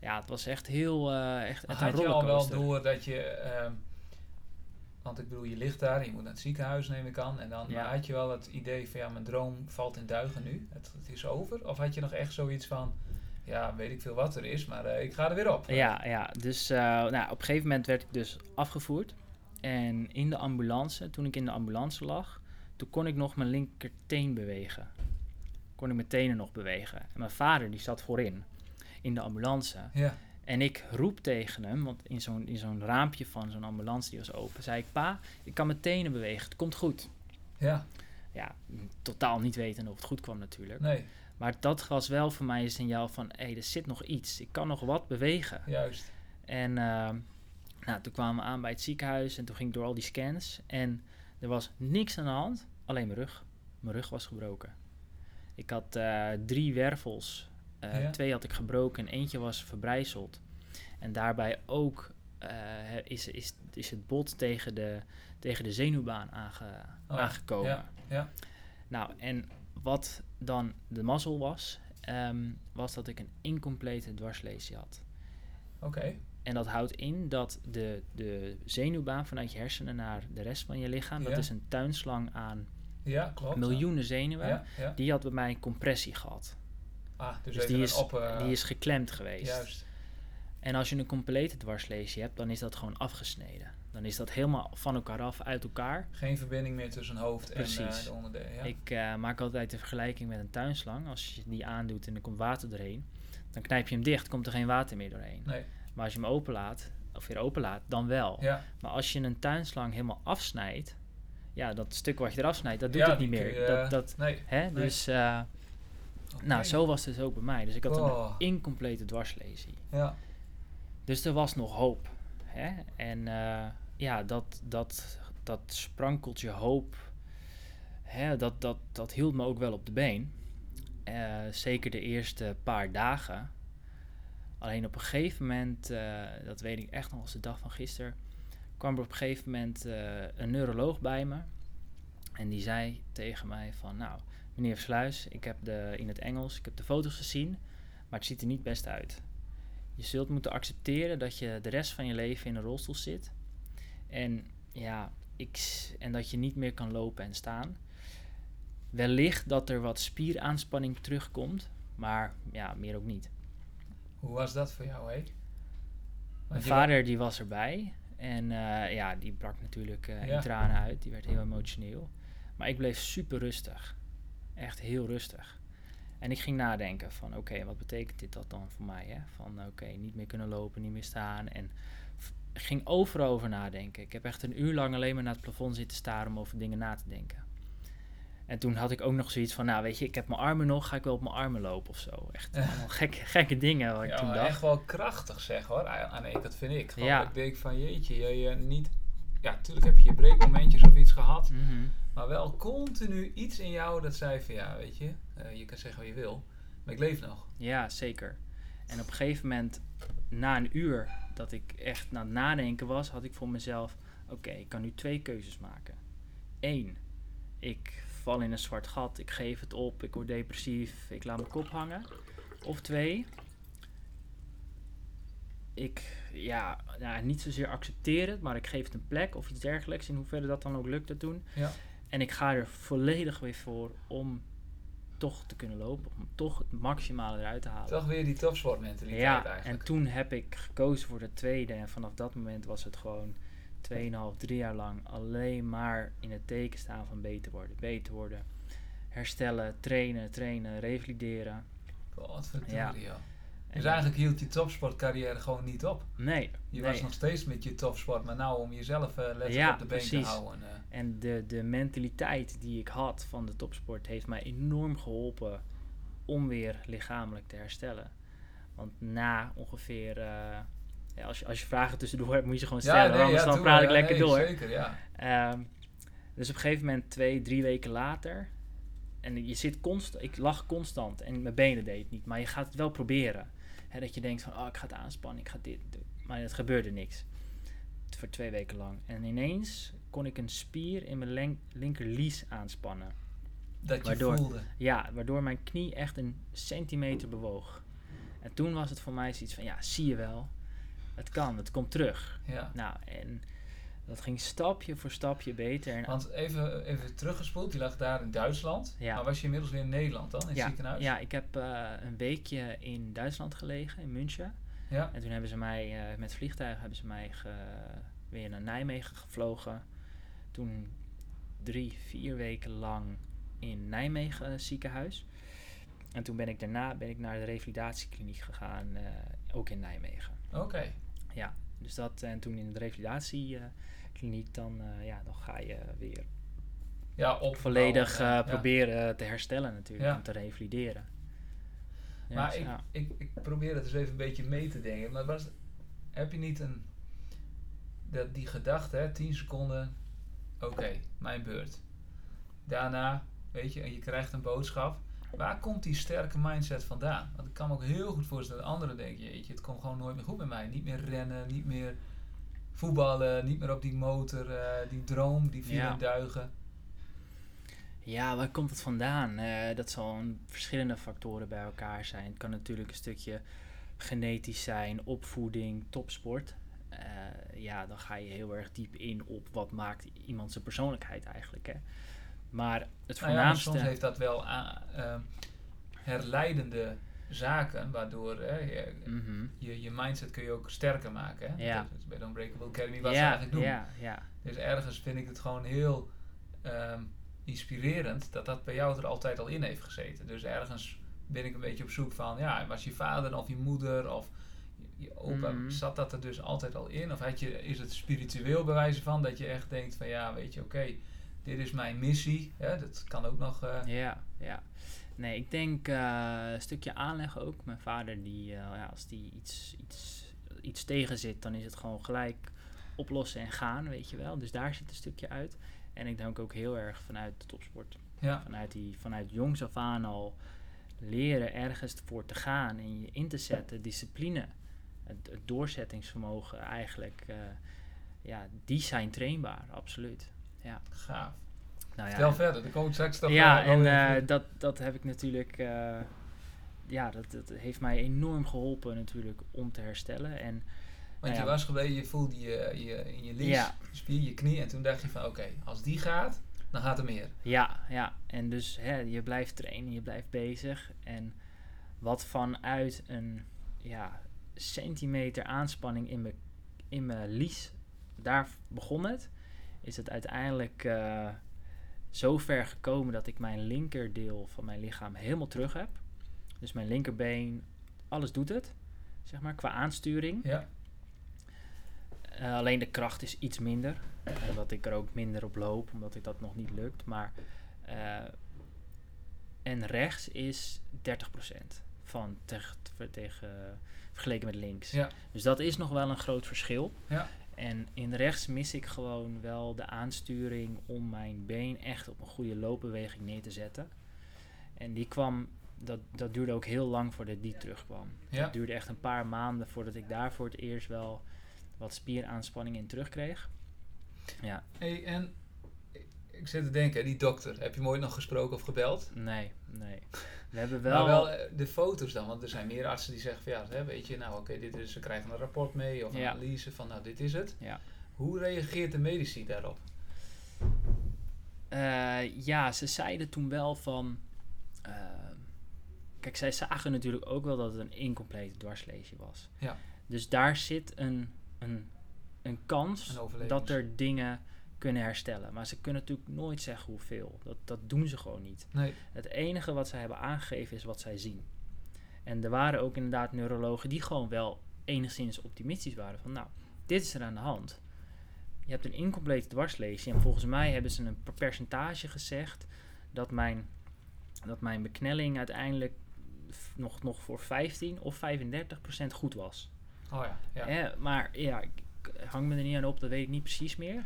ja, het was echt heel... eh echt, een had je al wel door dat je... ehm, want ik bedoel, je ligt daar, je moet naar het ziekenhuis neem ik aan. En dan Ja. had je wel het idee van ja, mijn droom valt in duigen nu. Het, het is over. Of had je nog echt zoiets van, ja, weet ik veel wat er is, maar eh, ik ga er weer op. Ja, ja. dus eh, nou, op een gegeven moment werd ik dus afgevoerd. En in de ambulance, toen ik in de ambulance lag, toen kon ik nog mijn linkerteen bewegen. Kon ik mijn tenen nog bewegen. En mijn vader die zat voorin, in de ambulance. Ja, En ik roep tegen hem, want in zo'n, in zo'n raampje van zo'n ambulance die was open, zei ik, pa, ik kan mijn tenen bewegen, het komt goed. ja, Ja, totaal niet weten of het goed kwam natuurlijk. nee, Maar dat was wel voor mij een signaal van, hé, er zit nog iets. Ik kan nog wat bewegen. juist. En ehm, nou, toen kwamen we aan bij het ziekenhuis en toen ging ik door al die scans. En er was niks aan de hand, alleen mijn rug. Mijn rug was gebroken. Ik had eh, drie wervels. Eh, Ja. Twee had ik gebroken en eentje was verbrijzeld. En daarbij ook eh, is, is, is het bot tegen de, tegen de zenuwbaan aange, Oh aangekomen. Ja, ja, Nou, en wat dan de mazzel was, ehm, was dat ik een incomplete dwarslesie had. oké. En dat houdt in dat de, de zenuwbaan vanuit je hersenen naar de rest van je lichaam, Ja. dat is een tuinslang aan Ja, klopt. miljoenen zenuwen, Ja, die had bij mij compressie gehad. Ah, dus, Dus die is, op... eh, die is geklemd geweest. Juist. En als je een complete dwarslesie hebt, dan is dat gewoon afgesneden. Dan is dat helemaal van elkaar af, uit elkaar. Geen verbinding meer tussen hoofd en Precies. eh, de onderdelen. Ja. Ik eh, maak altijd de vergelijking met een tuinslang. Als je die aandoet en er komt water doorheen, dan knijp je hem dicht, komt er geen water meer doorheen. Nee, Maar als je hem openlaat, of weer openlaat, dan wel. ja. Maar als je een tuinslang helemaal afsnijdt, ja, dat stuk wat je eraf snijdt, dat doet Ja, het niet meer. je, dat, eh, dat, Nee. hè? nee. Dus, nou, zo was het dus ook bij mij. Dus ik had Oh. een incomplete dwarslesie. Ja, Dus er was nog hoop. Hè? En ja, dat, dat, dat sprankeltje hoop, hè, dat, dat, dat hield me ook wel op de been. Eh, zeker de eerste paar dagen. Alleen op een gegeven moment, eh, dat weet ik echt nog als de dag van gisteren, kwam er op een gegeven moment eh, een neuroloog bij me. En die zei tegen mij van, nou, meneer Versluis, ik heb de, in het Engels, ik heb de foto's gezien, maar het ziet er niet best uit. Je zult moeten accepteren dat je de rest van je leven in een rolstoel zit. En ja, ik, en dat je niet meer kan lopen en staan. Wellicht dat er wat spieraanspanning terugkomt, maar ja, meer ook niet. Hoe was dat voor jou, hè? Mijn vader die was erbij en eh, ja, die brak natuurlijk Ja. in tranen uit. Die werd heel emotioneel. Maar ik bleef super rustig. Echt heel rustig. En ik ging nadenken van oké, wat betekent dit dat dan voor mij? Hè? Van oké, niet meer kunnen lopen, niet meer staan. En ging overal over nadenken. Ik heb echt een uur lang alleen maar naar het plafond zitten staren om over dingen na te denken. En toen had ik ook nog zoiets van, nou weet je, ik heb mijn armen nog, ga ik wel op mijn armen lopen of zo. Echt allemaal gekke, gekke dingen wat ik Ja, toen dacht. echt wel krachtig zeg hoor. Aan kant vind ik. Gewoon Ja. dat ik denk van jeetje, je, je niet... Ja, natuurlijk heb je je breekmomentjes of iets gehad. Mhm. Maar wel continu iets in jou dat zei van ja, weet je, eh, je kan zeggen wat je wil. Maar ik leef nog. Ja, zeker. En op een gegeven moment, na een uur dat ik echt aan het nadenken was, had ik voor mezelf: oké, ik kan nu twee keuzes maken. Eén, ik val in een zwart gat, ik geef het op, ik word depressief, ik laat mijn kop hangen. Of twee, ik, ja, nou, niet zozeer accepteer het, maar ik geef het een plek of iets dergelijks, in hoeverre dat dan ook lukte toen. Ja. En ik ga er volledig weer voor om toch te kunnen lopen, om toch het maximale eruit te halen. Toch weer die topsportmentaliteit Ja, eigenlijk. en toen heb ik gekozen voor de tweede. En vanaf dat moment was het gewoon 2,5, 3 jaar lang alleen maar in het teken staan van beter worden. Beter worden. Herstellen, trainen, trainen, revalideren. Wat verdorie, Ja. joh. Dus eigenlijk hield je topsportcarrière gewoon niet op. Nee. Je nee. was nog steeds met je topsport, maar nou om jezelf letterlijk Ja, op de been te houden. eh. En de, de mentaliteit die ik had van de topsport heeft mij enorm geholpen om weer lichamelijk te herstellen. Want na ongeveer, eh, ja, als, je, als je vragen tussendoor hebt, moet je ze gewoon stellen. nee, anders dan praat ik Ja, lekker nee, door. Zeker, ja. Ehm, dus op een gegeven moment, twee, drie weken later. En je zit constant, ik lag constant en mijn benen deed het niet. Maar je gaat het wel proberen. Hè, dat je denkt van, oh, ik ga het aanspannen, ik ga dit doen. Maar het gebeurde niks. Voor twee weken lang. En ineens kon ik een spier in mijn linkerlies aanspannen. Dat je Waardoor- voelde. Ja, waardoor mijn knie echt een centimeter bewoog. En toen was het voor mij zoiets van, ja, zie je wel. Het kan, het komt terug. Ja. Nou, en dat ging stapje voor stapje beter. En Want even, even teruggespoeld, je lag daar in Duitsland. Ja. Maar was je inmiddels weer in Nederland dan, in het ja, ziekenhuis? ja, ik heb eh, een weekje in Duitsland gelegen, in München. Ja. En toen hebben ze mij, eh, met vliegtuig hebben ze mij ge- weer naar Nijmegen gevlogen. Toen drie, vier weken lang in Nijmegen ziekenhuis. En toen ben ik daarna ben ik naar de revalidatiekliniek gegaan, eh, ook in Nijmegen. Oké. Ja, dus dat en toen in de revalidatiekliniek, dan, eh, ja, dan ga je weer Ja, op volledig nou, eh, ja. proberen te herstellen natuurlijk, Ja. om te revalideren. Ja, Maar dus ik, ik, ik probeer het dus even een beetje mee te denken. Maar was, heb je niet een, dat, die gedachte, hè, 10 seconden, oké, mijn beurt. Daarna, weet je, en je krijgt een boodschap. Waar komt die sterke mindset vandaan? Want ik kan me ook heel goed voorstellen dat anderen denken, jeetje, het komt gewoon nooit meer goed met mij. Niet meer rennen, niet meer voetballen, niet meer op die motor, eh, die droom, die vier Ja. duigen. Ja, waar komt het vandaan? Eh, dat zal verschillende factoren bij elkaar zijn. Het kan natuurlijk een stukje genetisch zijn, opvoeding, topsport. Eh, ja, dan ga je heel erg diep in op wat maakt iemand zijn persoonlijkheid eigenlijk. Hè? Maar het Nou ja, maar voornaamste... soms heeft dat wel herleidende zaken, waardoor hè, je, Mhm. je, je mindset kun je ook sterker maken. Hè? Ja. Dat is bij de Unbreakable Academy wat ze eigenlijk doen. ja, ja, Dus ergens vind ik het gewoon heel ehm, inspirerend dat dat bij jou er altijd al in heeft gezeten. Dus ergens ben ik een beetje op zoek van, ja, was je vader of je moeder of je, opa, Mhm. zat dat er dus altijd al in? Of had je, is het spiritueel bewijzen van dat je echt denkt van, ja, weet je, oké, dit is mijn missie. Hè? Dat kan ook nog... eh, Ja, ja. Nee, ik denk eh, een stukje aanleg ook. Mijn vader, die, eh, ja, als die iets, iets, iets tegen zit, dan is het gewoon gelijk oplossen en gaan, weet je wel. Dus daar zit een stukje uit. En ik denk ook heel erg vanuit de topsport. ja. Vanuit, die, vanuit jongs af aan al leren ergens voor te gaan en je in te zetten, discipline, het, het doorzettingsvermogen eigenlijk. eh, ja, die zijn trainbaar, absoluut. Gaaf. Nou ja, Stel verder, de coach straks toch ja, en eh, dat, dat heb ik natuurlijk. eh, ja, dat, dat heeft mij enorm geholpen natuurlijk om te herstellen. En Want Ja. je was gebleven, je voelde je, je in je lies, Ja. spier, je knie. En toen dacht je van, oké, als die gaat, dan gaat er meer. Ja, ja. En dus hè, je blijft trainen, je blijft bezig. En wat vanuit een ja, centimeter aanspanning in mijn, in mijn lies, daar begon het, is het uiteindelijk eh, zo ver gekomen dat ik mijn linkerdeel van mijn lichaam helemaal terug heb. Dus mijn linkerbeen, alles doet het, zeg maar, qua aansturing. Ja, Eh, alleen de kracht is iets minder. Omdat ik er ook minder op loop, omdat ik dat nog niet lukt. Maar, eh, en rechts is 30% van tegen, tegen, vergeleken met links. ja, Dus dat is nog wel een groot verschil. ja. En in rechts mis ik gewoon wel de aansturing om mijn been echt op een goede loopbeweging neer te zetten. En die kwam, dat, dat duurde ook heel lang voordat die terugkwam. Ja. Het duurde echt een paar maanden voordat ik daar voor het eerst wel wat spieraanspanning in terugkreeg. Ja, Hey, en ik- zit te denken, die dokter, heb je hem ooit nog gesproken of gebeld? nee, nee. We hebben wel... Maar wel eh, de foto's dan, want er zijn meer artsen die zeggen van ja, hè, weet je, nou oké, dit is, ze krijgen een rapport mee of een Ja. analyse van nou, dit is het. Ja. Hoe reageert de medici daarop? Eh, ja, ze zeiden toen wel van. eh, kijk, zij zagen natuurlijk ook wel dat het een incomplete dwarslesie was. Ja. Dus daar zit een, een, een kans Een dat er dingen kunnen herstellen. Maar ze kunnen natuurlijk nooit zeggen hoeveel. Dat, dat doen ze gewoon niet. Nee, Het enige wat zij hebben aangegeven is wat zij zien. En er waren ook inderdaad neurologen die gewoon wel enigszins optimistisch waren. Van nou, dit is er aan de hand. Je hebt een incomplete dwarslesie. En volgens mij hebben ze een per- percentage gezegd dat mijn, dat mijn beknelling uiteindelijk nog, nog voor 15 of 35 procent goed was. oh ja, ja. Maar ja, ik hang me er niet aan op, dat weet ik niet precies meer.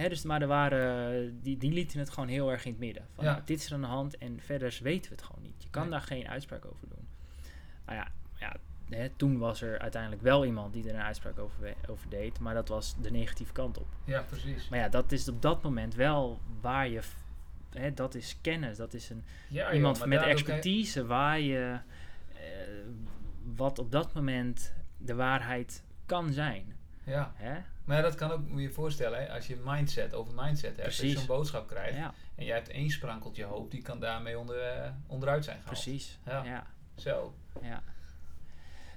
Hè, dus, maar er waren, die, die lieten het gewoon heel erg in het midden. Van, Ja. nou, dit is er aan de hand en verder weten we het gewoon niet. Je kan Nee. daar geen uitspraak over doen. Nou ja, ja hè, toen was er uiteindelijk wel iemand die er een uitspraak over, over deed, maar dat was de negatieve kant op. Ja, precies. Maar ja, dat is op dat moment wel waar je, hè, dat is kennis, dat is een, Ja, iemand met expertise waar je eh, wat op dat moment de waarheid kan zijn. Ja, Hè? Maar ja, dat kan ook, moet je je voorstellen, hè, als je mindset over mindset hebt, als je zo'n boodschap krijgt Ja, en jij hebt één sprankeltje hoop, die kan daarmee onder, eh, onderuit zijn gehaald. precies. Ja. Ja. Zo. Ja.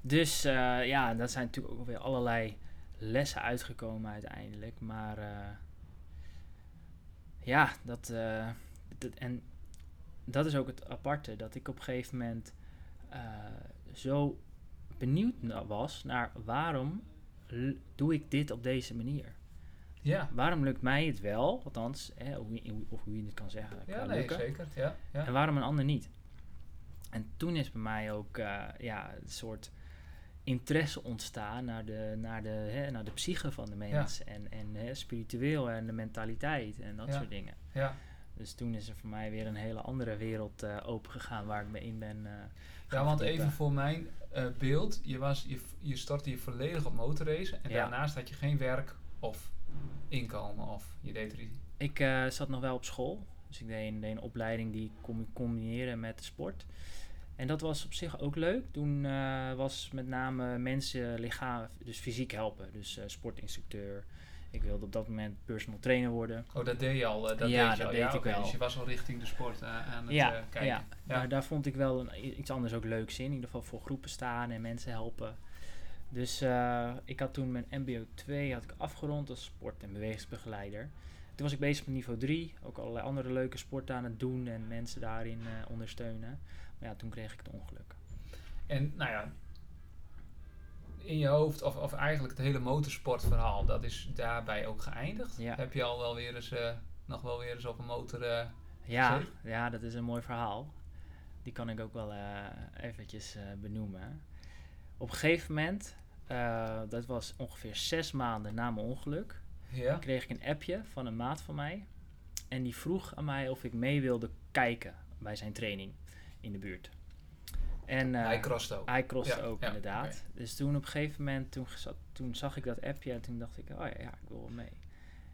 Dus eh, ja, dat zijn natuurlijk ook weer allerlei lessen uitgekomen uiteindelijk. Maar eh, ja, dat, dat- en dat is ook het aparte. Dat ik op een gegeven moment zo benieuwd was naar waarom doe ik dit op deze manier? Ja, Waarom lukt mij het wel? Althans, hè, je- of hoe je het kan zeggen. ja nee, lukken. zeker. Ja, ja. En waarom een ander niet? En toen is bij mij ook eh, ja, een soort interesse ontstaan naar de, naar de, hè, naar de psyche van de mens. En, en hè, spiritueel en de mentaliteit en dat Ja. soort dingen. ja. Dus toen is er voor mij weer een hele andere wereld eh open gegaan waar ik me in ben. eh, Ja, want even voor mijn eh, beeld, je, was, je, je stortte je volledig op motorracen en Ja. daarnaast had je geen werk of inkomen of je deed er iets. Ik eh, zat nog wel op school. Dus ik deed een, deed een opleiding die ik kon combineren met de sport. En dat was op zich ook leuk. Toen eh, was met name mensen lichaam, dus fysiek helpen. Dus sportinstructeur. Ik wilde op dat moment personal trainer worden. Oh, dat deed je al. eh, dat Ja, deed je dat al. deed ik wel. Dus je was al richting de sport eh, aan het Ja, eh, kijken. ja. Maar daar vond ik wel een, iets anders ook leuks in. In ieder geval voor groepen staan en mensen helpen. Dus ik had toen mijn MBO 2 had ik afgerond als sport- en bewegingsbegeleider. Toen was ik bezig met niveau 3. Ook allerlei andere leuke sporten aan het doen en mensen daarin ondersteunen. Maar ja, toen kreeg ik het ongeluk. En nou ja, in je hoofd, of, of eigenlijk het hele motorsportverhaal, dat is daarbij ook geëindigd. Ja. Heb je al wel weer eens, eh, nog wel weer eens op een motor... eh, Ja, ja, dat is een mooi verhaal. Die kan ik ook wel eh, eventjes benoemen. Op een gegeven moment, dat was ongeveer zes maanden na mijn ongeluk, ja? kreeg ik een appje van een maat van mij. En die vroeg aan mij of ik mee wilde kijken bij zijn training in de buurt. En, eh, Hij crossed ook. hij crossed Ja, ook, ja, inderdaad. Dus toen op een gegeven moment, toen, toen zag ik dat appje en toen dacht ik, oh ja, ja, ik wil wel mee.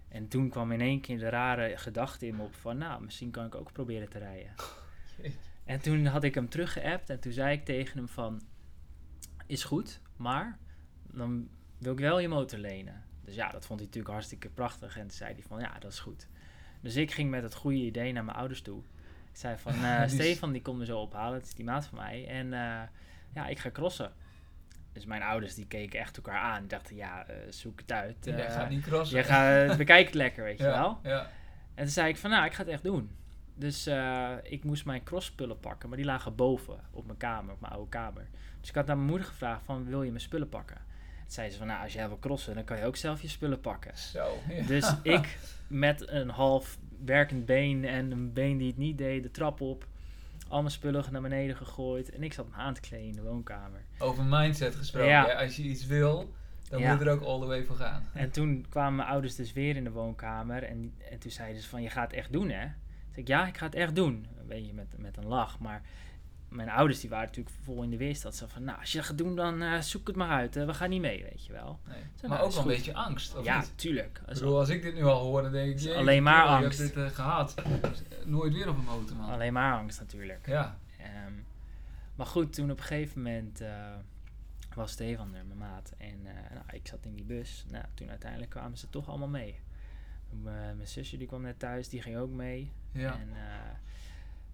En toen kwam in één keer de rare gedachte in me op van, nou, misschien kan ik ook proberen te rijden. En toen had ik hem teruggeappt en toen zei ik tegen hem van, is goed, maar dan wil ik wel je motor lenen. Dus ja, dat vond hij natuurlijk hartstikke prachtig. En toen zei hij van, ja, dat is goed. Dus ik ging met het goede idee naar mijn ouders toe. Zei van, eh, Die is- Stefan die komt me zo ophalen. Het is die maat van mij. En eh, ja, ik ga crossen. Dus mijn ouders die keken echt elkaar aan. Dachten, ja, eh, zoek het uit. Jij gaat niet crossen. Jij gaat, bekijk het lekker, weet je wel. Ja. En toen zei ik van, nou, ik ga het echt doen. Dus ik moest mijn crossspullen pakken, maar die lagen boven op mijn kamer, op mijn oude kamer. Dus ik had naar mijn moeder gevraagd van, wil je mijn spullen pakken? Toen zei ze van, nou, als jij wil crossen, dan kan je ook zelf je spullen pakken. Zo. ja. Dus ik met een half werkend been en een been die het niet deed, de trap op. Al mijn spullen naar beneden gegooid. En ik zat me aan te kleden in de woonkamer. Over mindset gesproken. Ja. Als je iets wil, dan Ja. moet je er ook all the way voor gaan. En toen kwamen mijn ouders dus weer in de woonkamer. En, en toen zeiden ze van, je gaat het echt doen, hè? Toen zei ik, ja, ik ga het echt doen. Een beetje met, met een lach. Maar mijn ouders die waren natuurlijk vol in de weerstand. Dat ze van, nou, als je dat gaat doen, dan eh, zoek het maar uit. hè. we gaan niet mee, weet je wel. Nee. Zo, Maar nou, ook wel een beetje angst, of ja, niet? tuurlijk. Ik Als- bedoel, als ik dit nu al hoor, dan denk ik... alleen maar angst. Hebt dit eh, gehad. Nooit weer op een motor, man. Alleen maar angst natuurlijk. Ja. Ehm, maar goed, toen op een gegeven moment eh, was Stefan er, mijn maat. En nou, ik zat in die bus. Nou, toen uiteindelijk kwamen ze toch allemaal mee. Mijn mijn zusje die kwam net thuis, die ging ook mee. Ja. En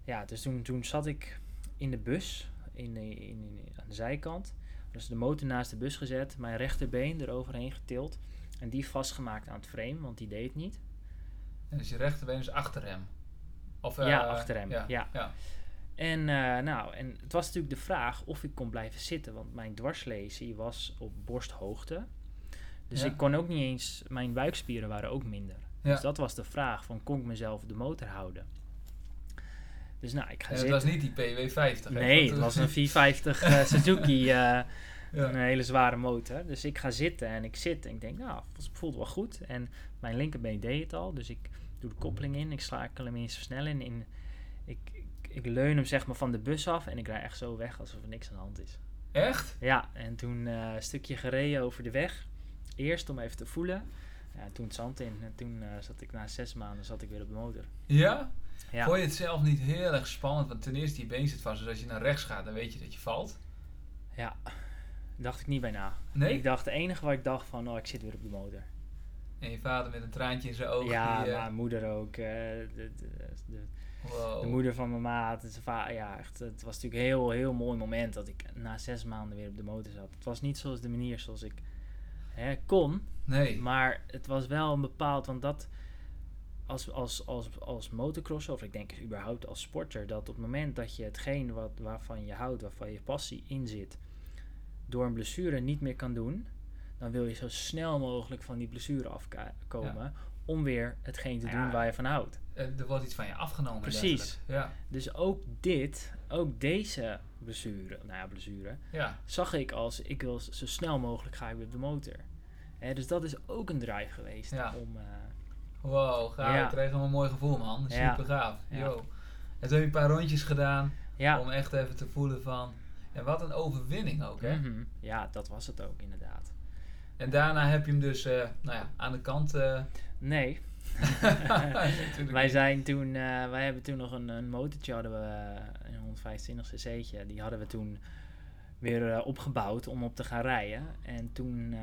ja, dus toen, toen zat ik in de bus, in de, in, in- aan de zijkant. Dus de motor naast de bus gezet, mijn rechterbeen eroverheen getild. En die vastgemaakt aan het frame, want die deed het niet. En dus je rechterbeen is achter hem. Of, Ja, eh, achter hem, Ja. ja. ja. En, eh, nou, en het was natuurlijk de vraag of ik kon blijven zitten, want mijn dwarslesie was op borsthoogte. Dus Ja. ik kon ook niet eens, mijn buikspieren waren ook minder. Dus dat was de vraag van kon ik mezelf op de motor houden. Dus nou, ik ga En het was niet die PW50. hè? Nee, het eh, was een 450 eh, Suzuki, eh, ja. een hele zware motor. Dus ik ga zitten en ik zit en ik denk, nou, het voelt wel goed. En mijn linkerbeen deed het al, dus ik doe de koppeling in, ik schakel hem in versnelling in. Ik, ik, ik leun hem zeg maar van de bus af en ik rij echt zo weg alsof er niks aan de hand is. Echt? Ja, en toen een stukje gereden over de weg. Eerst om even te voelen. Ja, toen het zand in. En toen zat ik na zes maanden zat ik weer op de motor. Ja? Ja, Vond je het zelf niet heel erg spannend? Want ten eerste, je been zit vast. Dus als je naar rechts gaat, dan weet je dat je valt. ja. dacht ik niet bij na. Nee? Ik dacht, het enige wat ik dacht van, oh, ik zit weer op de motor. En je vader met een traantje in zijn ogen. ja, die, eh, mijn moeder ook. eh, de, de, de, wow. de moeder van mijn maat. zijn ja, echt, het was natuurlijk een heel, heel mooi moment dat ik na zes maanden weer op de motor zat. Het was niet zoals de manier zoals ik hè, kon. Nee. Maar het was wel een bepaald, want dat als, als, als, als motocrosser, of ik denk überhaupt als sporter, dat op het moment dat je hetgeen wat, waarvan je houdt, waarvan je passie in zit, door een blessure niet meer kan doen, dan wil je zo snel mogelijk van die blessure afkomen om weer hetgeen te Ja. doen waar je van houdt. Eh, Er wordt iets van je afgenomen. Precies. letterlijk. Dus ook dit, ook deze blessure, nou ja, blessure, Ja. Ja. zag ik als ik wil zo snel mogelijk ga ik weer op de motor. Hè, dus dat is ook een drive geweest Ja. om... eh, Wow, gaaf. Ja. Ik kreeg hem een mooi gevoel, man. Super gaaf. Yo. En toen heb je een paar rondjes gedaan om echt even te voelen van... En wat een overwinning ook, hè? Mhm. Ja, dat was het ook inderdaad. En daarna heb je hem dus, eh, nou ja, aan de kant... eh Nee, wij zijn toen, eh, wij hebben toen nog een, een motortje hadden we, een 125 cc'tje, die hadden we toen weer opgebouwd om op te gaan rijden. En toen,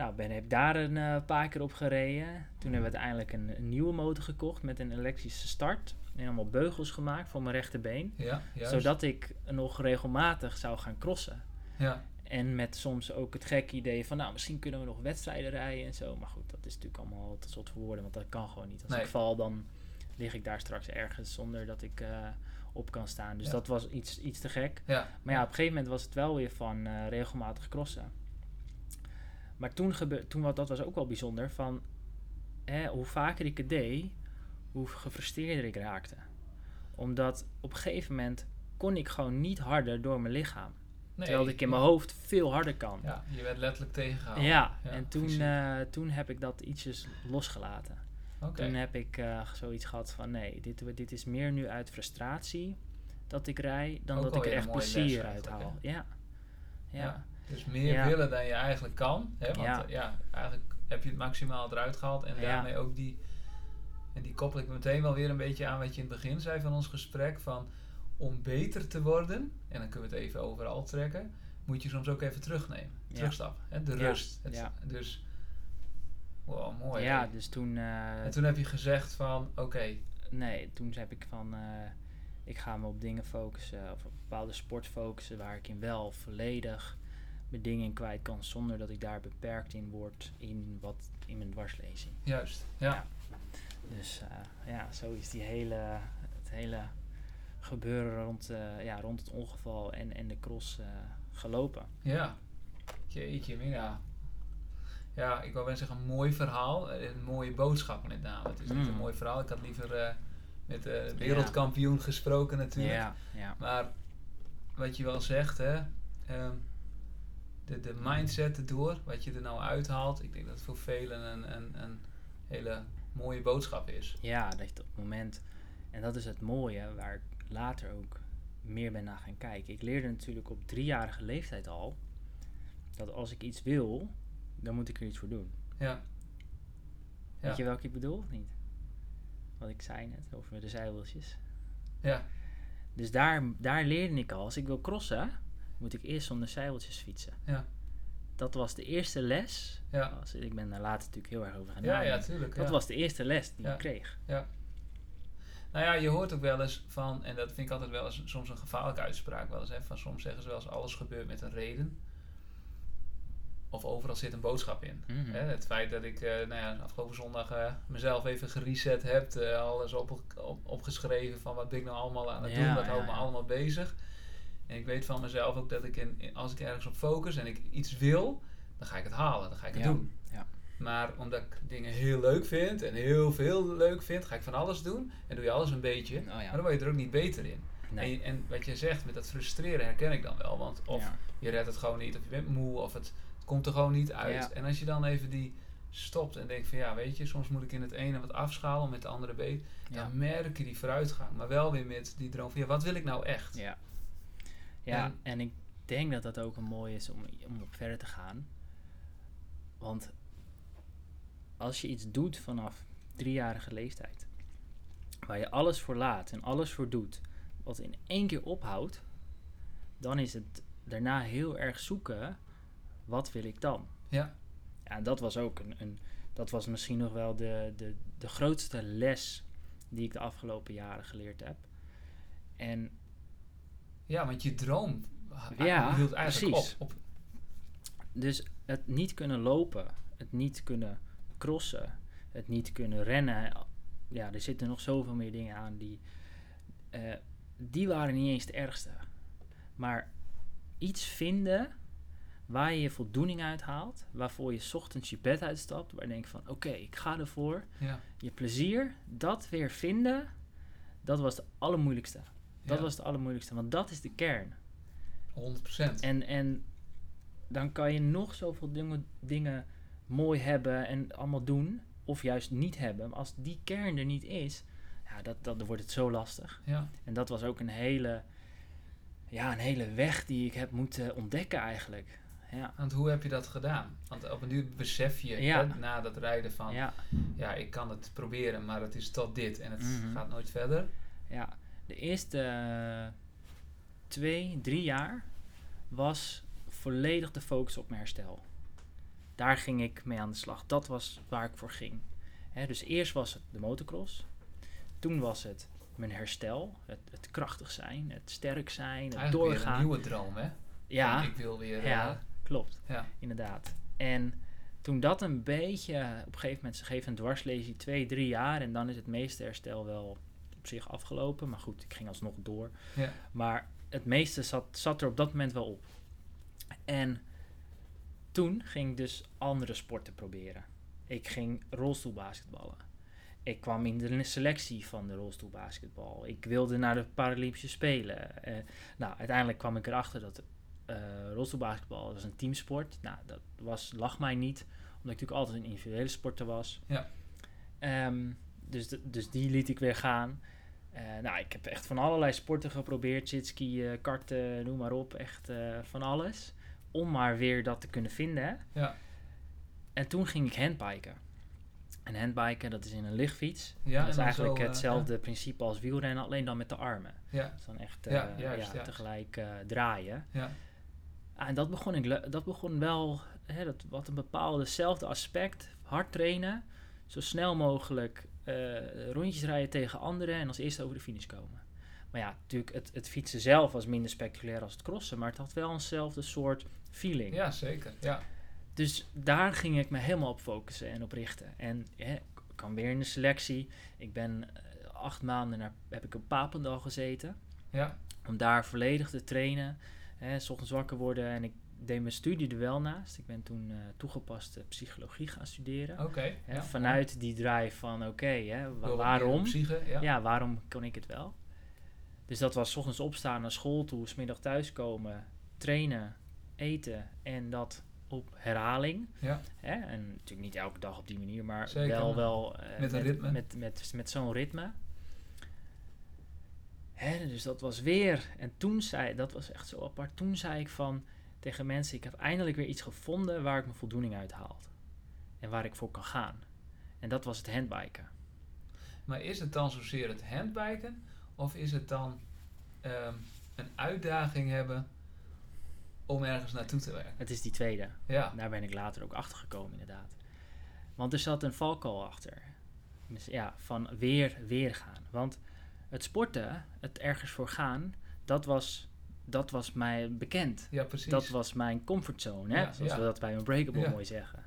nou, ben ik daar een eh, paar keer op gereden. Toen hebben we uiteindelijk een, een nieuwe motor gekocht met een elektrische start. En allemaal beugels gemaakt voor mijn rechterbeen. Ja. Zodat ik nog regelmatig zou gaan crossen. Ja, En met soms ook het gekke idee van, nou, misschien kunnen we nog wedstrijden rijden en zo. Maar goed, dat is natuurlijk allemaal te zot voor woorden, want dat kan gewoon niet. Als Nee. ik val, dan lig ik daar straks ergens zonder dat ik eh, op kan staan. Dus Ja. dat was iets, iets te gek. ja. Maar ja, op een gegeven moment was het wel weer van eh, regelmatig crossen. Maar toen, gebe- toen wat, dat was ook wel bijzonder, van hè, hoe vaker ik het deed, hoe gefrustreerder ik raakte. Omdat op een gegeven moment kon ik gewoon niet harder door mijn lichaam. Nee, Terwijl ik in mijn hoofd veel harder kan. Ja, je werd letterlijk tegengehouden. Ja, Ja, en toen, eh, toen heb ik dat ietsjes losgelaten. Oké. Toen heb ik eh, zoiets gehad van nee, dit, dit is meer nu uit frustratie dat ik rij, dan Ook dat ik er echt plezier uit haal. Ja. Ja. Ja. Dus meer Ja. willen dan je eigenlijk kan. Hè? Want Ja. eigenlijk heb je het maximaal eruit gehaald. En daarmee ook die... En die koppel ik meteen wel weer een beetje aan wat je in het begin zei van ons gesprek. Van om beter te worden, en dan kunnen we het even overal trekken, moet je soms ook even terugnemen. Terugstappen. Hè? De rust. Het- ja. Dus, wow, mooi. ja, dus toen, eh, En toen heb je gezegd van, oké, nee, toen heb ik van, eh, ik ga me op dingen focussen, of op bepaalde sport focussen waar ik in wel volledig mijn dingen in kwijt kan, zonder dat ik daar beperkt in word in wat in mijn dwarslezing. juist. Ja. Ja. Dus eh, ja, zo is die hele, het hele gebeuren rond, eh, ja, rond het ongeval en, en de cross eh, gelopen. Ja. Jeetje, mina. Ja, ik wou wel zeggen, een mooi verhaal. Een mooie boodschap met name. Het is niet Mm. een mooi verhaal. Ik had liever met de wereldkampioen gesproken natuurlijk. Ja, ja. Maar wat je wel zegt, hè, ehm, de, de mindset erdoor, wat je er nou uithaalt, ik denk dat het voor velen een, een, een hele mooie boodschap is. Ja, dat je op het moment. En dat is het mooie waar ik later ook meer ben naar gaan kijken. Ik leerde natuurlijk op driejarige leeftijd al dat als ik iets wil, dan moet ik er iets voor doen. Ja, Weet je welke ik bedoel of niet? Wat ik zei net over de zijwieltjes. ja, Dus daar, daar leerde ik al, als ik wil crossen, moet ik eerst zonder zijwieltjes fietsen. ja, Dat was de eerste les. ja. Als, ik ben daar later natuurlijk heel erg over gaan Ja, ja, tuurlijk. Dat ja. was de eerste les die Ja. ik kreeg. Nou ja, je hoort ook wel eens van, en dat vind ik altijd wel eens soms een gevaarlijke uitspraak wel eens, hè, van soms zeggen ze wel eens alles gebeurt met een reden. Of overal zit een boodschap in. Mhm. Hè, het feit dat ik eh, nou ja, afgelopen zondag eh, mezelf even gereset heb, eh, alles op, op, opgeschreven van wat ben ik nou allemaal aan het Ja, doen, wat ja, houdt me ja. allemaal bezig. En ik weet van mezelf ook dat ik in, in- als ik ergens op focus en ik iets wil, dan ga ik het halen, dan ga ik het Ja, doen. ja. Maar omdat ik dingen heel leuk vind en heel veel leuk vind, ga ik van alles doen. En doe je alles een beetje, Oh maar dan word je er ook niet beter in. Nee. En, en wat je zegt met dat frustreren herken ik dan wel. Want of Ja. je redt het gewoon niet, of je bent moe, of het, komt er gewoon niet uit. Ja. En als je dan even die stopt en denkt van ja, weet je, soms moet ik in het ene wat afschalen om met de andere beet. Dan merk je die vooruitgang. Maar wel weer met die droom van ja, wat wil ik nou echt? Ja. Ja, En- en, ik denk dat dat ook een mooi is om, om op verder te gaan. Want als je iets doet vanaf driejarige leeftijd, waar je alles voor laat en alles voor doet, wat in één keer ophoudt, dan is het daarna heel erg zoeken, wat wil ik dan? Ja, Ja, en dat was ook een, een dat was misschien nog wel de, de, de grootste les die ik de afgelopen jaren geleerd heb. En ja want je droom Ja, hield eigenlijk precies. op. op. Dus het niet kunnen lopen, het niet kunnen crossen, het niet kunnen rennen. Ja, er zitten nog zoveel meer dingen aan die. eh, die waren niet eens het ergste. Maar iets vinden waar je je voldoening uit haalt, waarvoor je 's ochtends je bed uitstapt, waar je denkt van oké, ik ga ervoor. Ja, Je plezier, dat weer vinden, dat was de allermoeilijkste. Dat ja, was de allermoeilijkste, want dat is de kern. 100%. En, en dan kan je nog zoveel dingen, dingen mooi hebben en allemaal doen, of juist niet hebben. Maar als die kern er niet is, ja, dat, dat, dan wordt het zo lastig. ja, En dat was ook een hele, ja, een hele weg die ik heb moeten ontdekken eigenlijk. Ja, want hoe heb je dat gedaan? Want op een duur besef je Ja. hè, na dat rijden van ja, ja, ik kan het proberen, maar het is tot dit en het Mhm. gaat nooit verder. ja. De eerste eh, twee, drie jaar was volledig de focus op mijn herstel. Daar ging ik mee aan de slag. Dat was waar ik voor ging. Dus eerst was het de motocross. Toen was het mijn herstel. Het, het krachtig zijn, het sterk zijn, het Eigenlijk weer een doorgaan. nieuwe droom, hè? Ja, ik wil weer... ja, eh, klopt. ja, Inderdaad. En toen dat een beetje, op een gegeven moment, ze geven een dwarslesie twee, drie jaar. En dan is het meeste herstel wel zich afgelopen. Maar goed, ik ging alsnog door. ja, Maar het meeste zat, zat er op dat moment wel op. En toen ging ik dus andere sporten proberen. Ik ging rolstoelbasketballen. Ik kwam in de selectie van de rolstoelbasketbal. Ik wilde naar de Paralympische Spelen. Eh, nou, uiteindelijk kwam ik erachter dat eh rolstoelbasketbal was een teamsport. Nou, dat was, lag mij niet, omdat ik natuurlijk altijd een individuele sporter was. Ja. Ehm, dus, de- dus die liet ik weer gaan. Eh, nou, ik heb echt van allerlei sporten geprobeerd. Jetski, eh karten, noem maar op. Echt eh, van alles. Om maar weer dat te kunnen vinden. Hè? ja, En toen ging ik handbiken. En handbiken, dat is in een lichtfiets. ja. dat is eigenlijk zo, eh, hetzelfde principe als wielrennen, alleen dan met de armen. Ja, Dat is dan echt Ja, juist, ja, juist. tegelijk draaien. ja, Ah, en dat begon, ik, dat begon wel, hè, dat wat een bepaaldezelfde aspect, hard trainen, zo snel mogelijk eh, rondjes rijden tegen anderen en als eerste over de finish komen. Maar ja, natuurlijk, het, het fietsen zelf was minder spectaculair als het crossen, maar het had wel eenzelfde soort feeling. Ja, zeker. Ja. Dus daar ging ik me helemaal op focussen en op richten. En ik kwam weer in de selectie. Ik ben eh, acht maanden naar, heb ik op Papendal gezeten. Ja. Om daar volledig te trainen. Hè, 's ochtends wakker worden. En ik deed mijn studie er wel naast. Ik ben toen eh, toegepaste psychologie gaan studeren. Oké. Ja. vanuit die drive van oké, wa- waarom? Psyche, ja. Ja, waarom kon ik het wel? Dus dat was 's ochtends opstaan naar school toe, smiddag thuiskomen, trainen, eten en dat op herhaling. Ja. Hè? En natuurlijk niet elke dag op die manier, maar Zeker, wel, wel eh, met een ritme. Met, met, met zo'n ritme. Hè, dus dat was weer. En toen zei, dat was echt zo apart. Toen zei ik van tegen mensen: Ik heb eindelijk weer iets gevonden waar ik mijn voldoening uit haal. En waar ik voor kan gaan. En dat was het handbiken. Maar is het dan zozeer het handbiken? Of is het dan ehm, een uitdaging hebben om ergens naartoe te werken? Het is die tweede. Ja. Daar ben ik later ook achter gekomen, inderdaad. Want er zat een valkuil achter. Dus ja, van weer, weer gaan. Want het sporten, het ergens voor gaan, dat was, dat was mij bekend. Ja, precies. Dat was mijn comfortzone, hè? Ja, zoals ja. we dat bij een breakable mooi zeggen.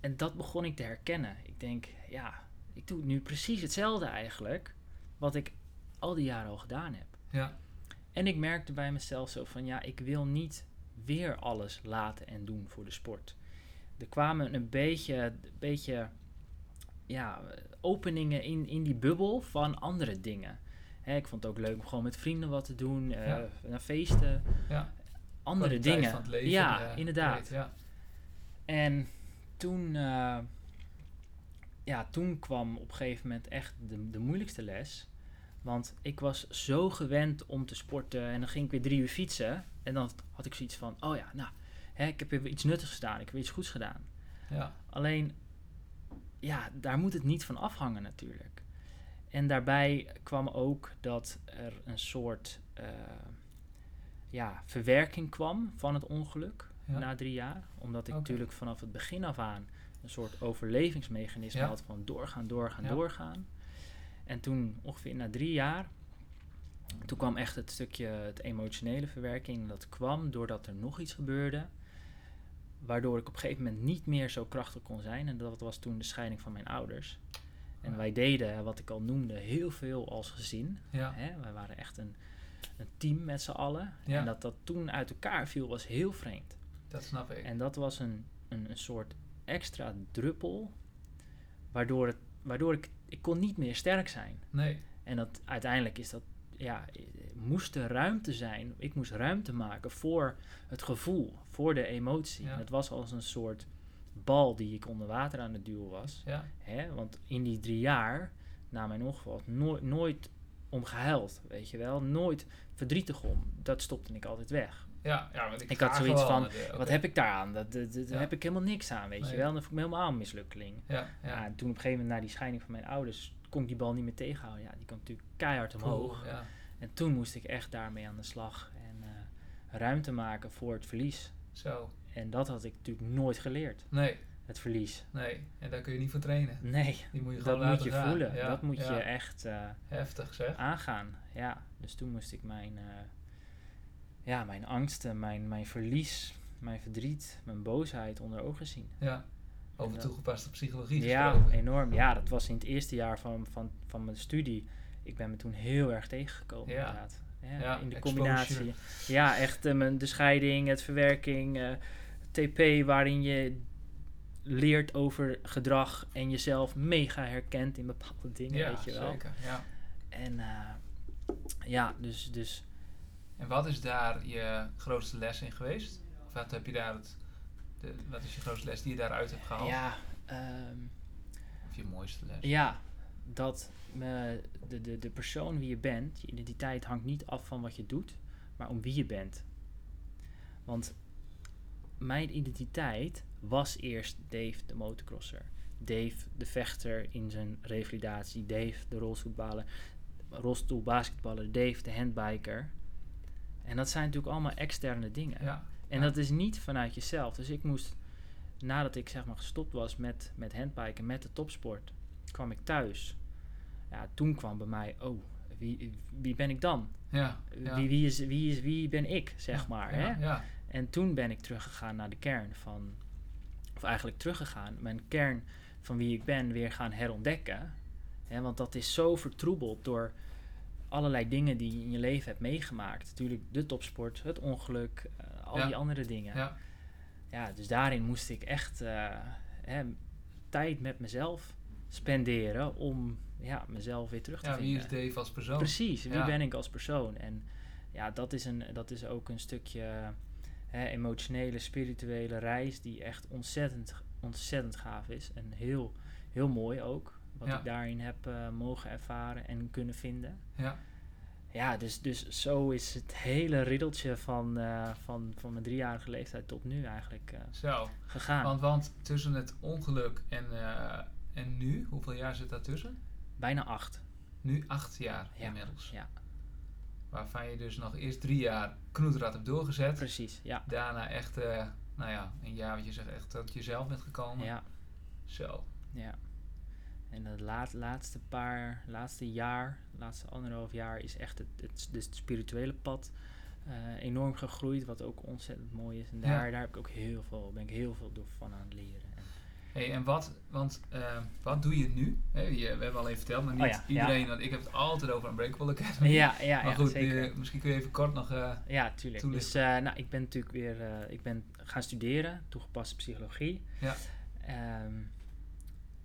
En dat begon ik te herkennen. Ik denk, ja, ik doe nu precies hetzelfde eigenlijk, wat ik al die jaren al gedaan heb. Ja. En ik merkte bij mezelf zo van, ja, ik wil niet weer alles laten en doen voor de sport. Er kwamen een beetje, een beetje ja, openingen in, in die bubbel van andere dingen. Hè, ik vond het ook leuk om gewoon met vrienden wat te doen, eh, Ja. naar feesten, Ja. andere Kwaliteit dingen. Van het leven, ja, inderdaad. En toen, eh, ja, toen kwam op een gegeven moment echt de, de moeilijkste les. Want ik was zo gewend om te sporten en dan ging ik weer drie uur fietsen. En dan had ik zoiets van, oh ja, nou, hè, ik heb weer iets nuttigs gedaan, ik heb weer iets goeds gedaan. Ja. Alleen, ja, daar moet het niet van afhangen natuurlijk. En daarbij kwam ook dat er een soort eh, ja, verwerking kwam van het ongeluk Ja. na drie jaar. Omdat ik natuurlijk vanaf het begin af aan een soort overlevingsmechanisme Ja. had van doorgaan, doorgaan, Ja. doorgaan. En toen ongeveer na drie jaar, toen kwam echt het stukje, het emotionele verwerking. Dat kwam doordat er nog iets gebeurde. Waardoor ik op een gegeven moment niet meer zo krachtig kon zijn. En dat was toen de scheiding van mijn ouders. En wij deden, wat ik al noemde, heel veel als gezin. Ja. Hè? Wij waren echt een, een team met z'n allen. Ja. En dat dat toen uit elkaar viel, was heel vreemd. Dat snap ik. En dat was een, een, een soort extra druppel. Waardoor, het, waardoor ik, ik kon niet meer sterk zijn. Nee. En dat, uiteindelijk is dat, ja, moest er ruimte zijn. Ik moest ruimte maken voor het gevoel, voor de emotie. Ja. En het was als een soort bal die ik onder water aan het duwen was. Ja. Hè? Want in die drie jaar, na mijn ongeval, nooit, nooit om gehuild, weet je wel. Nooit verdrietig om. Dat stopte ik altijd weg. Ja. ja want ik Ik had zoiets van, de-. Wat heb ik daar aan? Dat, dat, dat- daar heb ik helemaal niks aan, weet Nee. je wel. En dan voel ik me helemaal een mislukkeling. Ja. Ja. Ja. en toen op een gegeven moment, na die scheiding van mijn ouders, kon ik die bal niet meer tegenhouden. Ja, die kwam natuurlijk keihard omhoog. Cool, Ja. En toen moest ik echt daarmee aan de slag. En eh, ruimte maken voor het verlies. Zo. En dat had ik natuurlijk nooit geleerd, Nee. het verlies. Nee. En daar kun je niet voor trainen. Nee, Die moet je gewoon dat moet je gaan. voelen. Ja. Dat moet Ja. je echt eh, Heftig zeg. aangaan. Ja, dus toen moest ik mijn, eh, ja, mijn angsten, mijn, mijn verlies, mijn verdriet, mijn boosheid onder ogen zien. Ja. Over toegepaste psychologie Ja, gesproken. enorm. Ja, dat was in het eerste jaar van, van, van mijn studie. Ik ben me toen heel erg tegengekomen, Ja. inderdaad. Ja, Ja, in de exposure. combinatie. Ja, echt eh, mijn- de scheiding, het verwerking, eh, TP, waarin je leert over gedrag en jezelf mega herkent in bepaalde dingen, Ja, weet je wel. zeker. Ja. En eh, ja, dus, dus En wat is daar je grootste les in geweest? Of wat heb je daar het, de, wat is je grootste les die je daaruit hebt gehaald? ja, ehm, Of je mooiste les? Ja, dat me, de, de, de persoon wie je bent, je identiteit hangt niet af van wat je doet, maar om wie je bent. Want mijn identiteit was eerst Dave de motocrosser. Dave de vechter in zijn revalidatie. Dave de rolstoelballer, rolstoelbasketballer. Dave de handbiker. En dat zijn natuurlijk allemaal externe dingen. Ja. En Ja. dat is niet vanuit jezelf. Dus ik moest, nadat ik zeg maar gestopt was met, met handbiken, met de topsport, kwam ik thuis. Ja, toen kwam bij mij, oh, wie, wie ben ik dan? Ja. ja. Wie, wie, is, wie, is, wie ben ik, zeg maar. Ja. Hè? Ja. En toen ben ik teruggegaan naar de kern van, of eigenlijk teruggegaan, mijn kern van wie ik ben weer gaan herontdekken. Hè, want dat is zo vertroebeld door allerlei dingen die je in je leven hebt meegemaakt. Natuurlijk de topsport, het ongeluk, eh, al Ja. die andere dingen. Ja. Ja, dus daarin moest ik echt eh, hè, tijd met mezelf spenderen om ja, mezelf weer terug te Ja, wie vinden. is Dave als persoon? Precies, wie Ja. ben ik als persoon? En ja, dat is, een, dat is ook een stukje hè, emotionele, spirituele reis die echt ontzettend, ontzettend gaaf is. En heel, heel mooi ook, wat Ja. ik daarin heb eh, mogen ervaren en kunnen vinden. Ja. Ja, dus, dus zo is het hele riddeltje van, eh, van, van mijn driejarige leeftijd tot nu eigenlijk eh, Zo. gegaan. Want, want tussen het ongeluk en, en nu, hoeveel jaar zit daartussen? Bijna acht. Nu acht jaar Ja, inmiddels. ja. Waarvan je dus nog eerst drie jaar knoeterad hebt doorgezet. Precies, ja. Daarna echt, eh, nou ja, een jaar wat je zegt, echt tot jezelf bent gekomen. Ja, Zo. ja. En het laat, laatste paar, laatste jaar, laatste anderhalf jaar is echt het, het, dus het spirituele pad eh, enorm gegroeid, wat ook ontzettend mooi is. En Ja. daar, daar heb ik ook heel veel, ben ik heel veel door van aan het leren. En, Hey, en wat, want, eh, wat doe je nu? Je, we hebben al even verteld, maar niet Oh ja, ja. iedereen, want ik heb het altijd over Unbreakable Academy. ja, ja, maar ja, goed, zeker. eh, misschien kun je even kort nog... eh, Ja, tuurlijk. toelichten. Dus nou, ik ben natuurlijk weer ik ben gaan studeren, toegepaste psychologie. Ja. Ehm,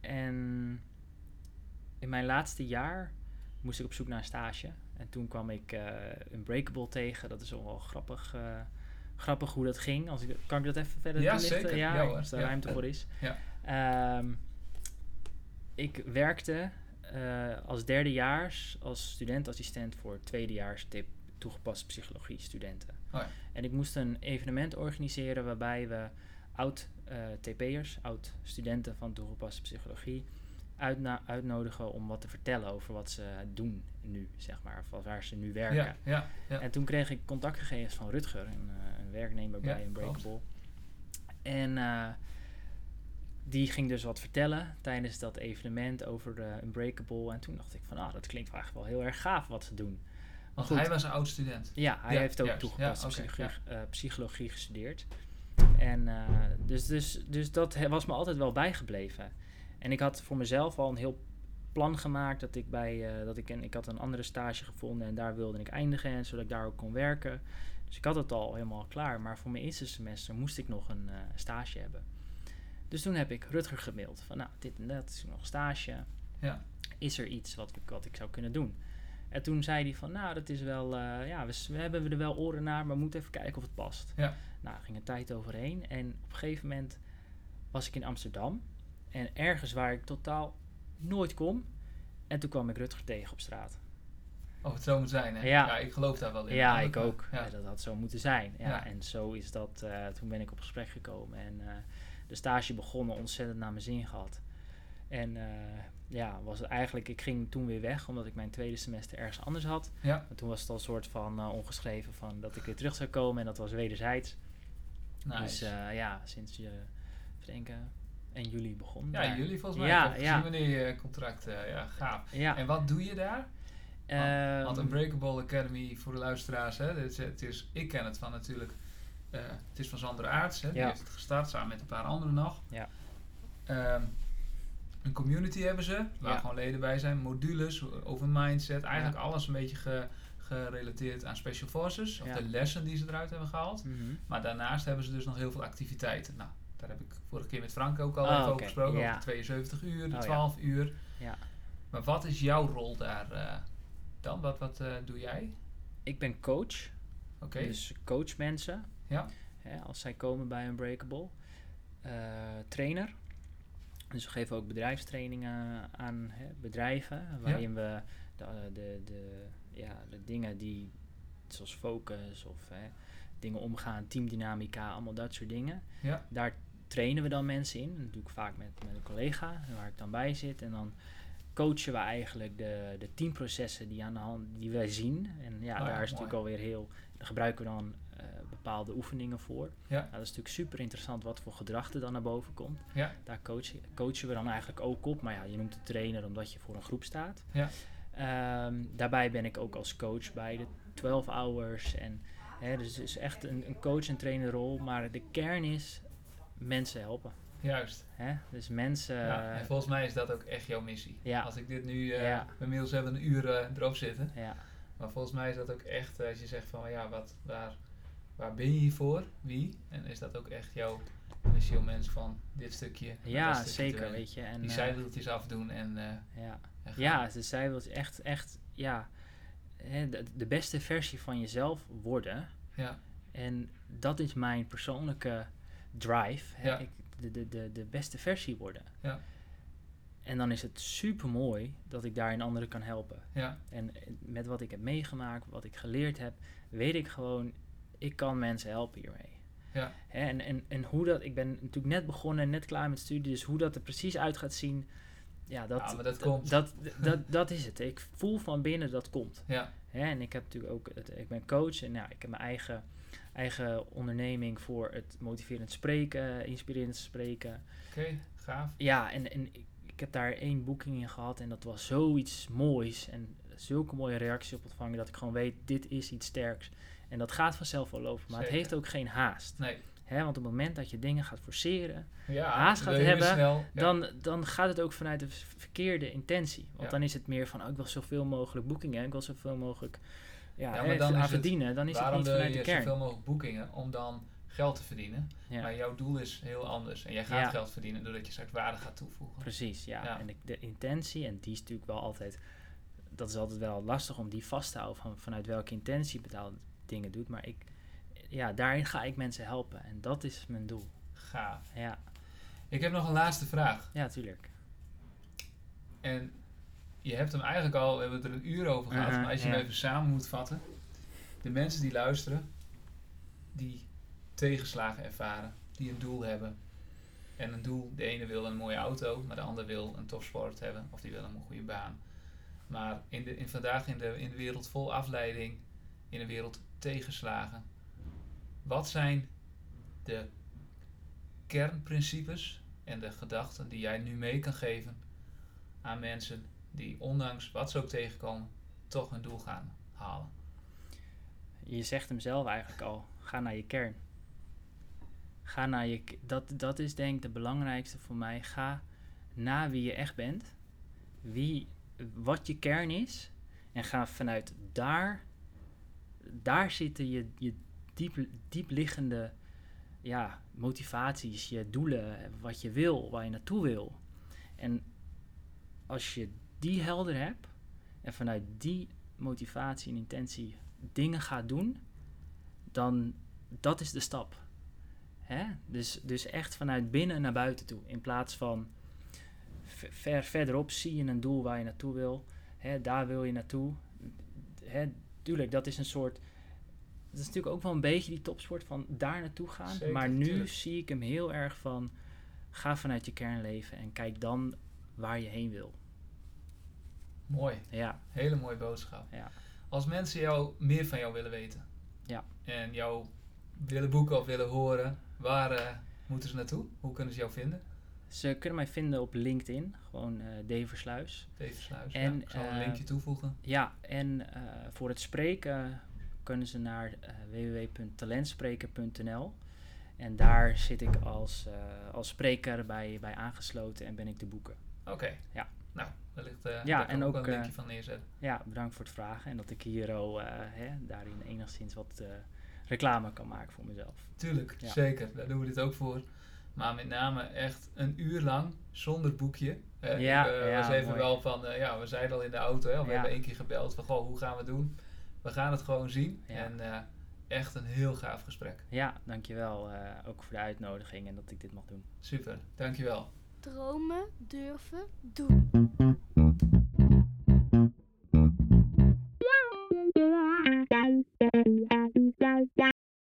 en in mijn laatste jaar moest ik op zoek naar een stage. En toen kwam ik eh Unbreakable tegen. Dat is wel grappig, grappig hoe dat ging. Als ik, kan ik dat even verder Ja, toelichten? zeker. Ja, Ja, hoor. als er Ja. ruimte voor is. Ja. Ehm, ik werkte eh, als derdejaars als studentassistent voor tweedejaars tip toegepaste psychologie studenten. Oh ja. En ik moest een evenement organiseren waarbij we oud eh, TP'ers, oud studenten van toegepaste psychologie, uitna- uitnodigen om wat te vertellen over wat ze doen nu, zeg maar, of waar ze nu werken. ja, ja, ja. En toen kreeg ik contactgegevens van Rutger, een, eh, een werknemer bij Unbreakable. En die ging dus wat vertellen tijdens dat evenement over de Unbreakable. En toen dacht ik van, ah, dat klinkt eigenlijk wel heel erg gaaf wat ze doen. Want goed. hij was een oud student. Ja, hij Ja, heeft ook juist. toegepaste Ja, oké, psychologie, eh, psychologie gestudeerd. En eh, dus, dus, dus dat was me altijd wel bijgebleven. En ik had voor mezelf al een heel plan gemaakt dat ik bij eh, dat ik een, ik had een andere stage gevonden en daar wilde ik eindigen en zodat ik daar ook kon werken. Dus ik had het al helemaal klaar, maar voor mijn eerste semester moest ik nog een stage hebben. Dus toen heb ik Rutger gemaild van nou dit en dat is nog stage. Ja. Is er iets wat ik, wat ik zou kunnen doen? En toen zei hij van, nou, dat is wel, eh, ja, we, we hebben er wel oren naar, maar we moeten even kijken of het past. Ja. Nou, er ging een tijd overheen en op een gegeven moment was ik in Amsterdam en ergens waar ik totaal nooit kom. En toen kwam ik Rutger tegen op straat. Of het zo moet zijn, hè? Ja. ik geloof daar wel in. Ja, ik ook. Ja. Dat had zo moeten zijn. Ja, Ja. En zo is dat, eh, toen ben ik op gesprek gekomen en eh, de stage begonnen, ontzettend naar mijn zin gehad. En eh, ja, was het eigenlijk, ik ging toen weer weg, omdat ik mijn tweede semester ergens anders had. Ja. En toen was het al een soort van eh, ongeschreven van dat ik weer terug zou komen en dat was wederzijds. Nice. Dus eh, ja, sinds je, denken, 1 juli begon. ja, daar. jullie volgens mij. Ja, ja. wanneer je contract... ja, gaaf. Ja. En wat doe je daar? ehm, Want Unbreakable Academy voor de luisteraars, hè, het is, het is, ik ken het van natuurlijk, eh, het is van Sander Aarts, hè, die heeft het gestart samen met een paar anderen nog. Ja. Ehm, een community hebben ze, waar Ja. gewoon leden bij zijn, modules over mindset, eigenlijk alles een beetje ge- gerelateerd aan Special Forces, of de lessen die ze eruit hebben gehaald. mhm. Maar daarnaast hebben ze dus nog heel veel activiteiten. Nou, daar heb ik vorige keer met Frank ook al Ah, even over gesproken, over de 72 uur, de Oh, ja. 12 uur. Ja. Maar wat is jouw rol daar eh, dan? Wat, wat eh, doe jij? Ik ben coach, Oké. dus coach mensen. Ja. Hè, als zij komen bij Unbreakable. Eh, trainer. Dus we geven ook bedrijfstrainingen aan hè, bedrijven. Waarin we de, de, de, ja, de dingen die, zoals focus of hè, dingen omgaan, teamdynamica, allemaal dat soort dingen. Ja. Daar trainen we dan mensen in. Dat doe ik vaak met, met een collega waar ik dan bij zit. En dan coachen we eigenlijk de, de teamprocessen die, aan de hand, die wij zien. En ja, Oh daar is mooi. natuurlijk alweer heel... Gebruiken we dan eh, bepaalde oefeningen voor. Ja. Nou, dat is natuurlijk super interessant wat voor gedrag er dan naar boven komt. Ja. Daar coachen, coachen we dan eigenlijk ook op. Maar ja, je noemt de trainer omdat je voor een groep staat. Ja. Ehm, daarbij ben ik ook als coach bij de 12 hours. En, hè, dus het is echt een, een coach- en trainerrol. Maar de kern is mensen helpen. Juist. Hè? Dus mensen... ja, en volgens mij is dat ook echt jouw missie. Ja. Als ik dit nu, eh Ja. inmiddels hebben een uur eh, erop zitten. ja, Maar volgens mij is dat ook echt, eh, als je zegt van ja, wat, waar, waar ben je hier voor? Wie? En is dat ook echt jouw om mensen van dit stukje ja stukje zeker, weet je. En, Die eh, zijwieltjes afdoen en, eh, ja. en. Ja, dus zij wil echt, echt ja, de, de beste versie van jezelf worden. Ja, En dat is mijn persoonlijke drive. Hè? Ja. Ik, de, de, de, de beste versie worden. Ja. En dan is het super mooi dat ik daarin anderen kan helpen. ja, En eh, met wat ik heb meegemaakt, wat ik geleerd heb, weet ik gewoon, ik kan mensen helpen hiermee. Ja. En, en, en hoe dat, ik ben natuurlijk net begonnen, net klaar met studie, dus hoe dat er precies uit gaat zien, ja, dat, Ja, dat komt. Dat, dat, dat is het. Ik voel van binnen dat komt. ja, Hè, en ik heb natuurlijk ook, het, ik ben coach en ja, ik heb mijn eigen, eigen onderneming voor het motiverend spreken, inspirerend spreken. oké, gaaf. Ja, en, en ik, ik heb daar één boeking in gehad en dat was zoiets moois en zulke mooie reacties op ontvangen dat ik gewoon weet, dit is iets sterks. En dat gaat vanzelf wel lopen, maar Zeker. het heeft ook geen haast. Nee, Hè, want op het moment dat je dingen gaat forceren, ja, Haast gaat hebben, snel, ja. dan, dan gaat het ook vanuit de verkeerde intentie. Want Ja. dan is het meer van, oh, ik wil zoveel mogelijk boekingen, ik wil zoveel mogelijk ja, Ja, maar dan aan is het- verdienen. Dan is het niet vanuit de kern. zoveel mogelijk boekingen? Om dan geld te verdienen. Maar jouw doel is heel anders. En jij gaat geld verdienen doordat je straks waarde gaat toevoegen. Precies, ja. En de, de intentie, en die is natuurlijk wel altijd, dat is altijd wel lastig om die vast te houden van vanuit welke intentie je bepaalde dingen doet. Maar ik, ja, daarin ga ik mensen helpen en dat is mijn doel. Gaaf. Ja, Ik heb nog een laatste vraag. ja, tuurlijk. En je hebt hem eigenlijk al, we hebben het er een uur over gehad. Mhm, maar als je hem even samen moet vatten. De mensen die luisteren, die tegenslagen ervaren, die een doel hebben. En een doel, de ene wil een mooie auto, maar de ander wil een topsport hebben. Of die wil een goede baan. Maar in de, in vandaag in de, in de wereld vol afleiding, in een wereld tegenslagen. Wat zijn de kernprincipes en de gedachten die jij nu mee kan geven aan mensen die ondanks wat ze ook tegenkomen, toch hun doel gaan halen. Je zegt hem zelf eigenlijk al, ga naar je kern. Ga naar je, dat, dat is denk ik de belangrijkste voor mij. Ga naar wie je echt bent, wie, wat je kern is. En ga vanuit daar, daar zitten je, je diep, diep liggende ja, motivaties, je doelen, wat je wil, waar je naartoe wil. En als je die helder hebt en vanuit die motivatie en intentie dingen gaat doen, dan dat is de stap. Hè? Dus, dus echt vanuit binnen naar buiten toe. In plaats van ver- verderop zie je een doel waar je naartoe wil. Hè? Daar wil je naartoe. Hè? Tuurlijk, dat is een soort. Dat is natuurlijk ook wel een beetje die topsport van daar naartoe gaan. Zeker, maar nu tuurlijk. zie ik hem heel erg van ga vanuit je kern leven en kijk dan waar je heen wil. Mooi, Ja, hele mooie boodschap. Ja. Als mensen jou meer van jou willen weten Ja. en jou willen boeken of willen horen, waar eh, moeten ze naartoe? Hoe kunnen ze jou vinden? Ze kunnen mij vinden op LinkedIn, gewoon eh Deversluis. Even sluis. En, ja, ik zal een eh, linkje toevoegen. Ja, en eh, voor het spreken kunnen ze naar www.talentspreker.nl. En daar zit ik als, als spreker bij, bij aangesloten en ben ik te boeken. Oké. ja. Nou, wellicht eh Ja, en ook ook, een linkje van neerzetten. Ja, bedankt voor het vragen en dat ik hier al, hè, daarin enigszins wat reclame kan maken voor mezelf. Tuurlijk, Ja. zeker. Daar doen we dit ook voor. Maar met name echt een uur lang zonder boekje. Ja, eh, was even wel van, eh, ja, we zeiden al in de auto, hè, we hebben één keer gebeld van, goh, hoe gaan we doen? We gaan het gewoon zien. En eh, echt een heel gaaf gesprek. Ja, dankjewel ook voor de uitnodiging en dat ik dit mag doen. Super, dankjewel. Dromen, durven, doen.